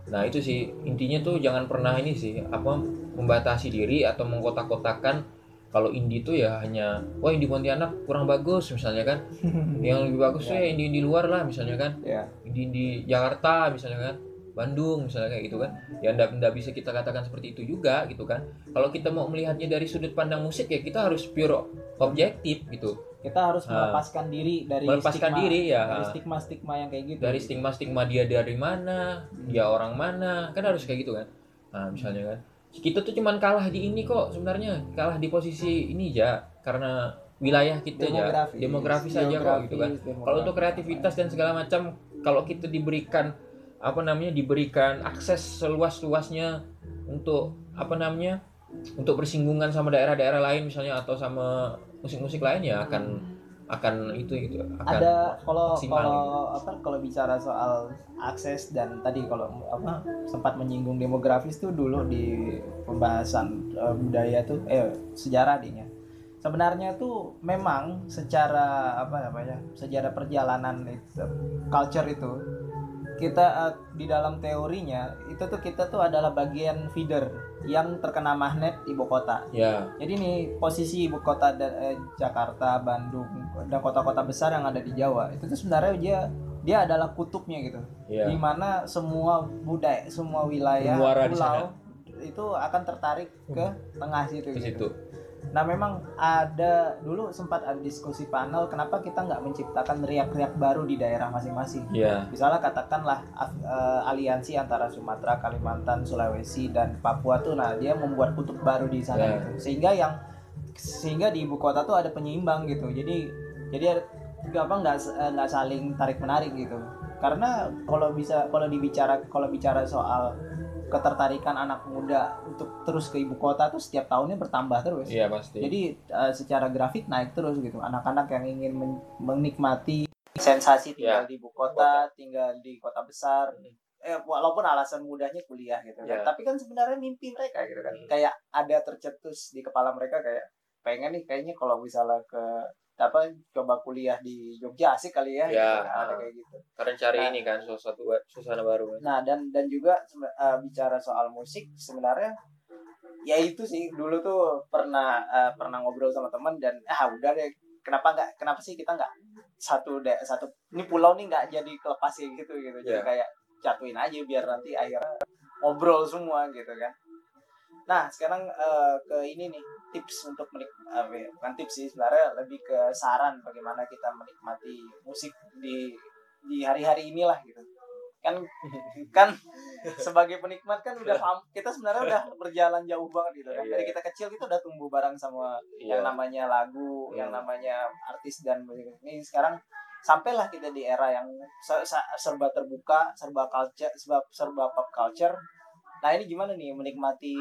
Nah itu sih intinya tuh jangan pernah ini sih apa membatasi diri atau mengkotak-kotakan kalau indie tuh ya hanya wah indie Pontianak kurang bagus misalnya kan yang lebih bagus tuh Ya. ya indie indie luar lah misalnya kan ya indie indie Jakarta misalnya kan Bandung misalnya kayak gitu kan ya ndak bisa kita katakan seperti itu juga gitu kan kalau kita mau melihatnya dari sudut pandang musik ya kita harus pure objektif gitu kita harus Ah. melepaskan diri dari melepaskan stigma, diri ya dari stigma-stigma yang kayak gitu dari stigma-stigma dia dari mana, dia orang mana, kan harus kayak gitu kan. Nah, misalnya kan, kita tuh cuman kalah di ini kok sebenarnya, kalah di posisi ini ya karena wilayah kita ya, demografis demografis aja kok gitu kan. demografis. Kalau untuk kreativitas dan segala macam, kalau kita diberikan apa namanya, diberikan akses seluas-luasnya untuk apa namanya, untuk bersinggungan sama daerah-daerah lain misalnya atau sama musik-musik lain ya akan akan itu itu akan ada kalau maksimal kalau gitu. apa kalau bicara soal akses dan tadi kalau apa sempat menyinggung demografis tuh dulu di pembahasan eh, budaya tuh eh sejarah dinya sebenarnya tuh memang secara apa namanya sejarah perjalanan itu culture itu kita eh, di dalam teorinya itu tuh kita tuh adalah bagian feeder yang terkena magnet ibu kota ya jadi nih posisi ibu kota da- eh, Jakarta, Bandung dan kota-kota besar yang ada di Jawa itu tuh sebenarnya dia dia adalah kutubnya gitu. ya Di mana semua budaya, semua wilayah pulau itu akan tertarik ke tengah situ. ke gitu. Nah memang ada dulu sempat ada diskusi panel kenapa kita nggak menciptakan riak-riak baru di daerah masing-masing. ya Misalnya katakanlah eh, aliansi antara Sumatera, Kalimantan, Sulawesi dan Papua tuh nah dia membuat kutub baru di sana Ya. gitu. Sehingga yang sehingga di ibu kota tuh ada penyeimbang gitu. Jadi jadi apa nggak eh, nggak saling tarik menarik gitu. Karena kalau bisa kalau dibicara kalau bicara soal ketertarikan anak muda untuk terus ke ibu kota tuh setiap tahunnya bertambah terus. iya pasti Jadi eh, secara grafik naik terus gitu. Anak-anak yang ingin men- menikmati sensasi tinggal Ya. di ibu kota, tinggal di kota besar. Eh walaupun alasan mudahnya kuliah gitu kan. Ya. Tapi kan sebenarnya mimpi mereka gitu kan. Hmm. Kayak ada tercetus di kepala mereka kayak pengen nih kayaknya kalau misalnya ke apa coba kuliah di Jogja asik kali ya, Ya. gitu. ada kayak gitu. karena cari Nah. ini kan ba- suasana baru kan. Nah dan dan juga eh, bicara soal musik sebenarnya ya itu sih dulu tuh pernah eh, pernah ngobrol sama teman dan ah udah deh kenapa nggak kenapa sih kita nggak satu deh satu ini pulau nih nggak jadi kelepas kayak gitu gitu jadi Ya. kayak jatuhin aja biar nanti akhirnya ngobrol semua gitu kan nah sekarang eh, ke ini nih tips untuk menik apa ya, bukan tips sih sebenarnya lebih ke saran bagaimana kita menikmati musik di di hari-hari inilah gitu kan kan sebagai penikmat kan udah paham- kita sebenarnya udah berjalan jauh banget gitu kan Iya. dari kita kecil kita udah tumbuh bareng sama Iya. yang namanya lagu Hmm. yang namanya artis dan ini sekarang sampailah kita di era yang se- se- serba terbuka serba culture serba, serba pop culture nah ini gimana nih menikmati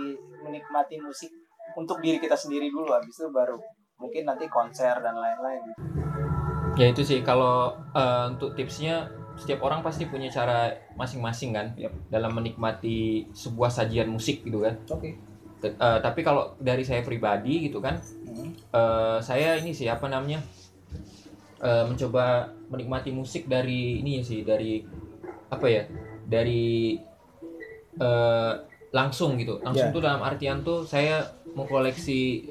menikmati musik untuk diri kita sendiri dulu habis itu baru mungkin nanti konser dan lain-lain Ya itu sih kalau eh, untuk tipsnya setiap orang pasti punya cara masing-masing kan Yap. dalam menikmati sebuah sajian musik gitu kan. oke T- eh, tapi kalau dari saya pribadi gitu kan, eh, saya ini sih apa namanya eh, mencoba menikmati musik dari ini sih dari apa ya dari eh, langsung gitu. Langsung Ya. tuh dalam artian tuh saya mengkoleksi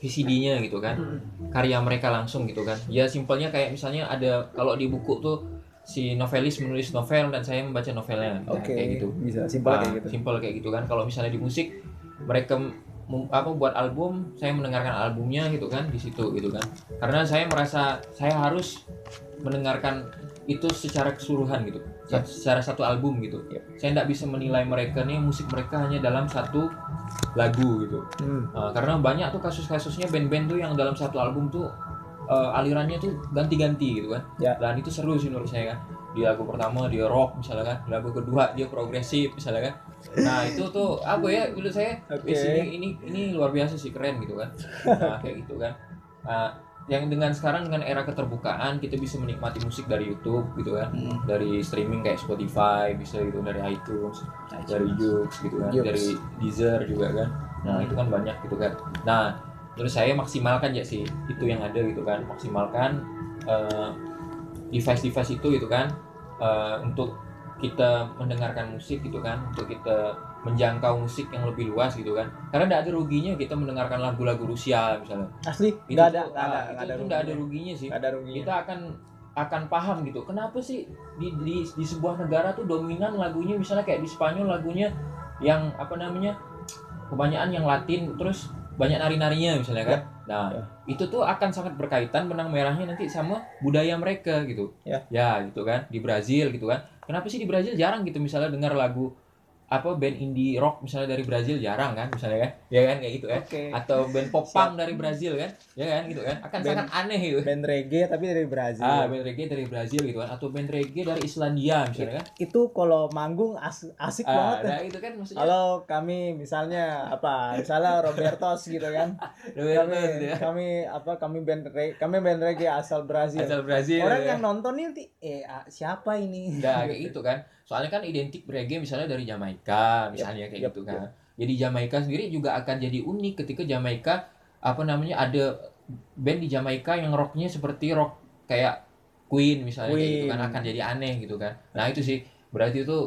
VCD-nya gitu kan. Karya mereka langsung gitu kan. Ya simpelnya kayak misalnya ada kalau di buku tuh si novelis menulis novel dan saya membaca novelnya. Nah, kayak gitu. bisa. Nah, simple kayak gitu kan. Kalau misalnya di musik mereka apa buat album saya mendengarkan albumnya gitu kan di situ gitu kan. Karena saya merasa saya harus mendengarkan itu secara keseluruhan gitu Ya. secara satu album gitu saya tidak bisa menilai mereka nih musik mereka hanya dalam satu lagu gitu Uh, karena banyak tuh kasus-kasusnya band-band tuh yang dalam satu album tuh uh, alirannya tuh ganti-ganti gitu kan. Ya. Dan itu seru sih menurut saya kan. Di lagu pertama dia rock misalnya kan, di lagu kedua dia progresif misalnya kan. Nah itu tuh apa ya menurut saya. "Wis, ini, ini ini luar biasa sih keren gitu kan. Nah kayak gitu kan. Nah, yang dengan sekarang dengan era keterbukaan kita bisa menikmati musik dari YouTube gitu kan, dari streaming kayak Spotify bisa gitu dari iTunes, dari Joox gitu kan, dari Deezer juga kan. Nah itu kan banyak gitu kan. Nah menurut saya maksimalkan ya sih itu yang ada gitu kan, maksimalkan eh, device-device itu gitu kan. Eh, untuk kita mendengarkan musik gitu kan, untuk kita menjangkau musik yang lebih luas gitu kan. Karena tidak ada ruginya kita mendengarkan lagu-lagu Rusia misalnya. asli nggak ada nggak ada itu nggak ada ruginya sih. ada ruginya Kita akan akan paham gitu kenapa sih di, di di sebuah negara tuh dominan lagunya misalnya kayak di Spanyol lagunya yang apa namanya kebanyakan yang Latin terus banyak nari-narinya misalnya kan nah Ya. itu tuh akan sangat berkaitan benang merahnya nanti sama budaya mereka gitu Ya. ya gitu kan di Brazil gitu kan kenapa sih di Brazil jarang gitu misalnya dengar lagu apa band indie rock misalnya dari Brazil jarang kan misalnya kan ya kan kayak gitu kan Oke. atau band pop Siap. punk dari Brazil kan ya kan gitu kan akan Band- sangat aneh gitu Band reggae tapi dari Brazil. ah band reggae dari Brazil gitu kan atau band reggae dari Islandia misalnya kan Itu kalau manggung as- asik ah, banget. nah itu kan maksudnya Kalau kami misalnya apa? Misalnya Robertos gitu kan. Kami gitu ya. kami apa kami band reggae, kami band reggae asal Brazil. asal Brazil Orang ya. yang nonton nanti, eh siapa ini? Nggak kayak gitu kan. Soalnya kan identik reggae misalnya dari Jamaika misalnya kayak yep, gitu kan. Jadi Jamaika sendiri juga akan jadi unik ketika Jamaika apa namanya ada band di Jamaika yang rocknya seperti rock kayak Queen misalnya kayak gitu kan Queen. akan jadi aneh gitu kan. Nah itu sih berarti itu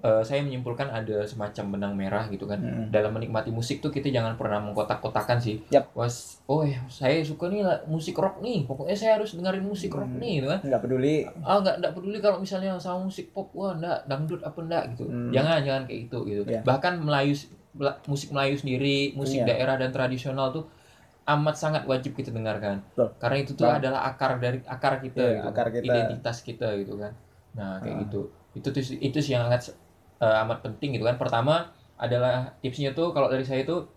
eh, saya menyimpulkan ada semacam benang merah gitu kan. Mm. Dalam menikmati musik tuh kita jangan pernah mengkotak-kotakan sih. Yap. Was, oh ya saya suka nih lah musik rock nih. Pokoknya saya harus dengerin musik rock Hmm. nih gitu kan Nggak peduli. ah nggak nggak peduli kalau misalnya sama musik pop wah nggak dangdut apa enggak gitu Hmm. jangan jangan kayak gitu gitu Iya. bahkan Melayu Mela- musik Melayu sendiri musik Iya. daerah dan tradisional tuh amat sangat wajib kita dengarkan Betul. karena itu tuh Bang. adalah akar dari akar kita Iya, gitu akar kita. identitas kita gitu kan nah kayak Ah. gitu itu tuh itu sih yang sangat eh, amat penting gitu kan pertama adalah tipsnya tuh kalau dari saya tuh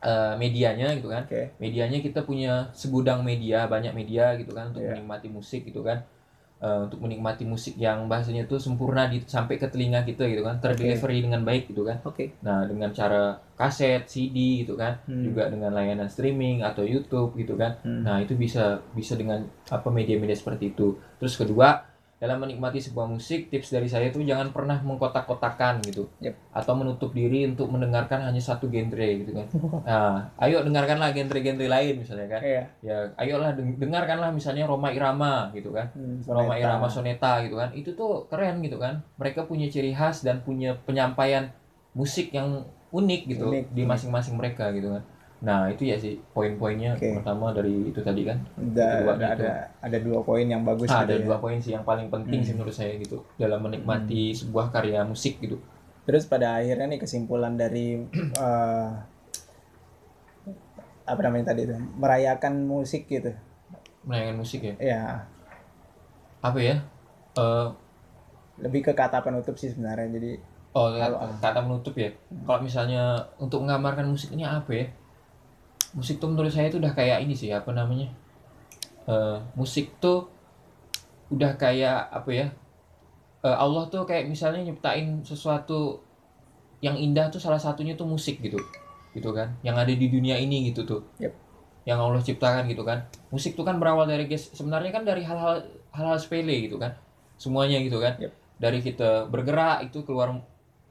eh, medianya gitu kan Oke. medianya kita punya segudang media banyak media gitu kan untuk Iya. menikmati musik gitu kan Eh, untuk menikmati musik yang bahasanya tuh sempurna di, sampai ke telinga kita gitu kan terdelivery dengan baik gitu kan Oke. nah dengan cara kaset CD gitu kan Hmm. juga dengan layanan streaming atau YouTube gitu kan Hmm. nah itu bisa bisa dengan apa media-media seperti itu terus kedua dalam menikmati sebuah musik tips dari saya tuh jangan pernah mengkotak-kotakan gitu. Yep. atau menutup diri untuk mendengarkan hanya satu genre gitu kan. Nah ayo dengarkanlah genre-genre lain misalnya kan. Iya. ya ayolah deng- dengarkanlah misalnya Roma Irama gitu kan. Hmm, Roma. Irama Soneta gitu kan. Itu tuh keren gitu kan. Mereka punya ciri khas dan punya penyampaian musik yang unik gitu Unik, di masing-masing mereka gitu kan nah itu ya sih poin-poinnya Oke. pertama dari itu tadi kan Ada, Kedua ada, gitu. ada ada dua poin yang bagus Ah, gitu ada ya. dua poin sih yang paling penting Hmm. sih menurut saya gitu dalam menikmati sebuah karya musik gitu Terus pada akhirnya nih kesimpulan dari eh, apa namanya tadi itu merayakan musik gitu. menayangan musik ya Ya, apa ya Eh, lebih ke kata penutup sih sebenarnya. Jadi oh Kalau- kata, menutup ya kalau misalnya untuk menggambarkan musik ini apa ya musik tuh menurut saya itu udah kayak ini sih apa namanya Eh, musik tuh udah kayak apa ya Eh, Allah tuh kayak misalnya nyiptain sesuatu yang indah tuh salah satunya tuh musik gitu gitu kan yang ada di dunia ini gitu tuh Yep. yang Allah ciptakan gitu kan musik tuh kan berawal dari guys sebenarnya kan dari hal-hal hal-hal sepele gitu kan semuanya gitu kan Yep. dari kita bergerak itu keluar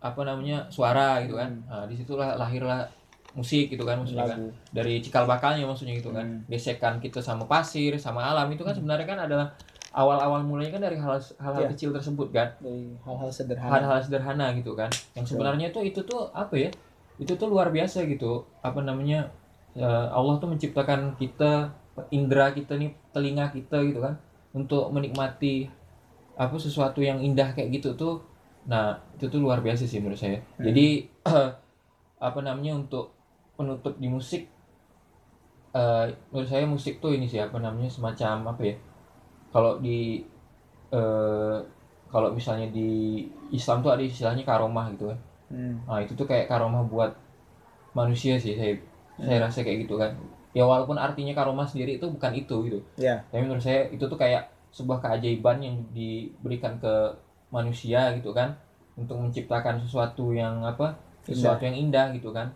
apa namanya suara gitu kan Hmm. nah di situlah lahirlah musik gitu kan maksudnya kan. Dari cikal bakalnya maksudnya gitu kan. Hmm. gesekan kita sama pasir sama alam itu kan sebenarnya kan adalah awal-awal mulanya kan dari hal hal-hal Iya. kecil tersebut kan. Dari hal-hal sederhana. hal-hal sederhana gitu kan. Yang sebenarnya tuh itu tuh apa ya itu tuh luar biasa gitu. Apa namanya eh, Allah tuh menciptakan kita indera kita nih telinga kita gitu kan untuk menikmati apa sesuatu yang indah kayak gitu tuh. Nah itu tuh luar biasa sih menurut saya. Hmm. jadi apa namanya untuk penutup di musik eh, menurut saya musik tuh ini sih apa namanya semacam apa ya kalau di eh, kalau misalnya di Islam tuh ada istilahnya karomah gitu kan. Hmm. nah itu tuh kayak karomah buat manusia sih saya Hmm. saya rasa kayak gitu kan. Ya walaupun artinya karomah sendiri itu bukan itu gitu. Ya, tapi menurut saya itu tuh kayak sebuah keajaiban yang diberikan ke manusia gitu kan untuk menciptakan sesuatu yang apa sesuatu yang indah gitu kan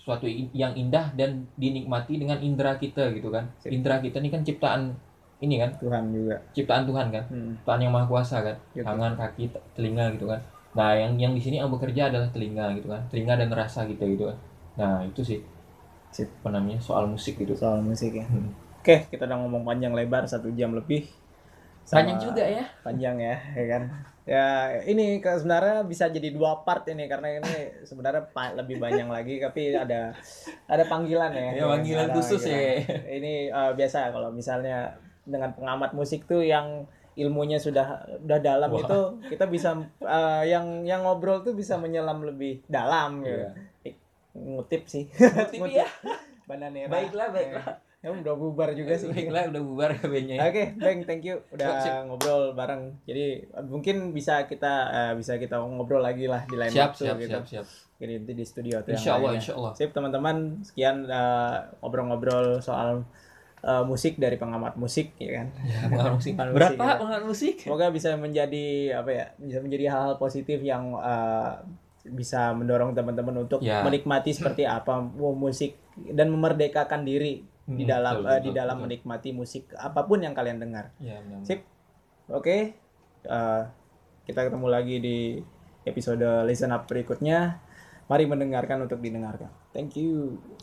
sesuatu i- yang indah dan dinikmati dengan indera kita gitu kan Sip. indera kita ini kan ciptaan ini kan Tuhan juga. ciptaan Tuhan kan Hmm. Tuhan yang maha kuasa kan Gitu. tangan kaki telinga gitu kan nah yang yang di sini yang bekerja adalah telinga gitu kan telinga dan rasa kita gitu kan nah itu sih Sip. apa namanya soal musik gitu Soal musik ya. Hmm. Oke, kita udah ngomong panjang lebar satu jam lebih. Sama- panjang juga ya panjang ya, ya kan? Ya ini ke sebenarnya bisa jadi dua part ini karena ini sebenarnya pa- lebih banyak lagi tapi ada ada panggilan ya. Ya, panggilan Ada khusus panggilan. ya. Ini eh, biasa kalau misalnya dengan pengamat musik tuh yang ilmunya sudah udah dalam Wah. itu kita bisa eh, yang yang ngobrol tuh bisa menyelam lebih dalam gitu. Iya. Eh, ngutip sih Ngutip ya. Bananera Baiklah, baiklah. ya udah bubar juga sih Baiklah udah bubar kabelnya. Oke, Bang, thank you udah Sip, sip. ngobrol bareng. Jadi mungkin bisa kita eh, bisa kita ngobrol lagi lah di lain Siap, waktu siap, gitu. siap, siap. Jadi nanti di studio atau yang Insya Allah, insya Allah. Sip teman-teman, sekian eh, ngobrol-ngobrol soal eh, musik dari pengamat musik ya kan. Ya, pengaruh musik. Pak, ya. pengaruh musik. Semoga bisa menjadi apa ya? Bisa menjadi hal-hal positif yang eh, bisa mendorong teman-teman untuk Ya. menikmati seperti apa mu- musik dan memerdekakan diri di Hmm, dalam betul, eh, di betul, dalam betul. menikmati musik apa pun yang kalian dengar. Ya, benar. Sip. Oke, eh, kita ketemu lagi di episode Listen Up berikutnya. Mari mendengarkan untuk didengarkan. Thank you.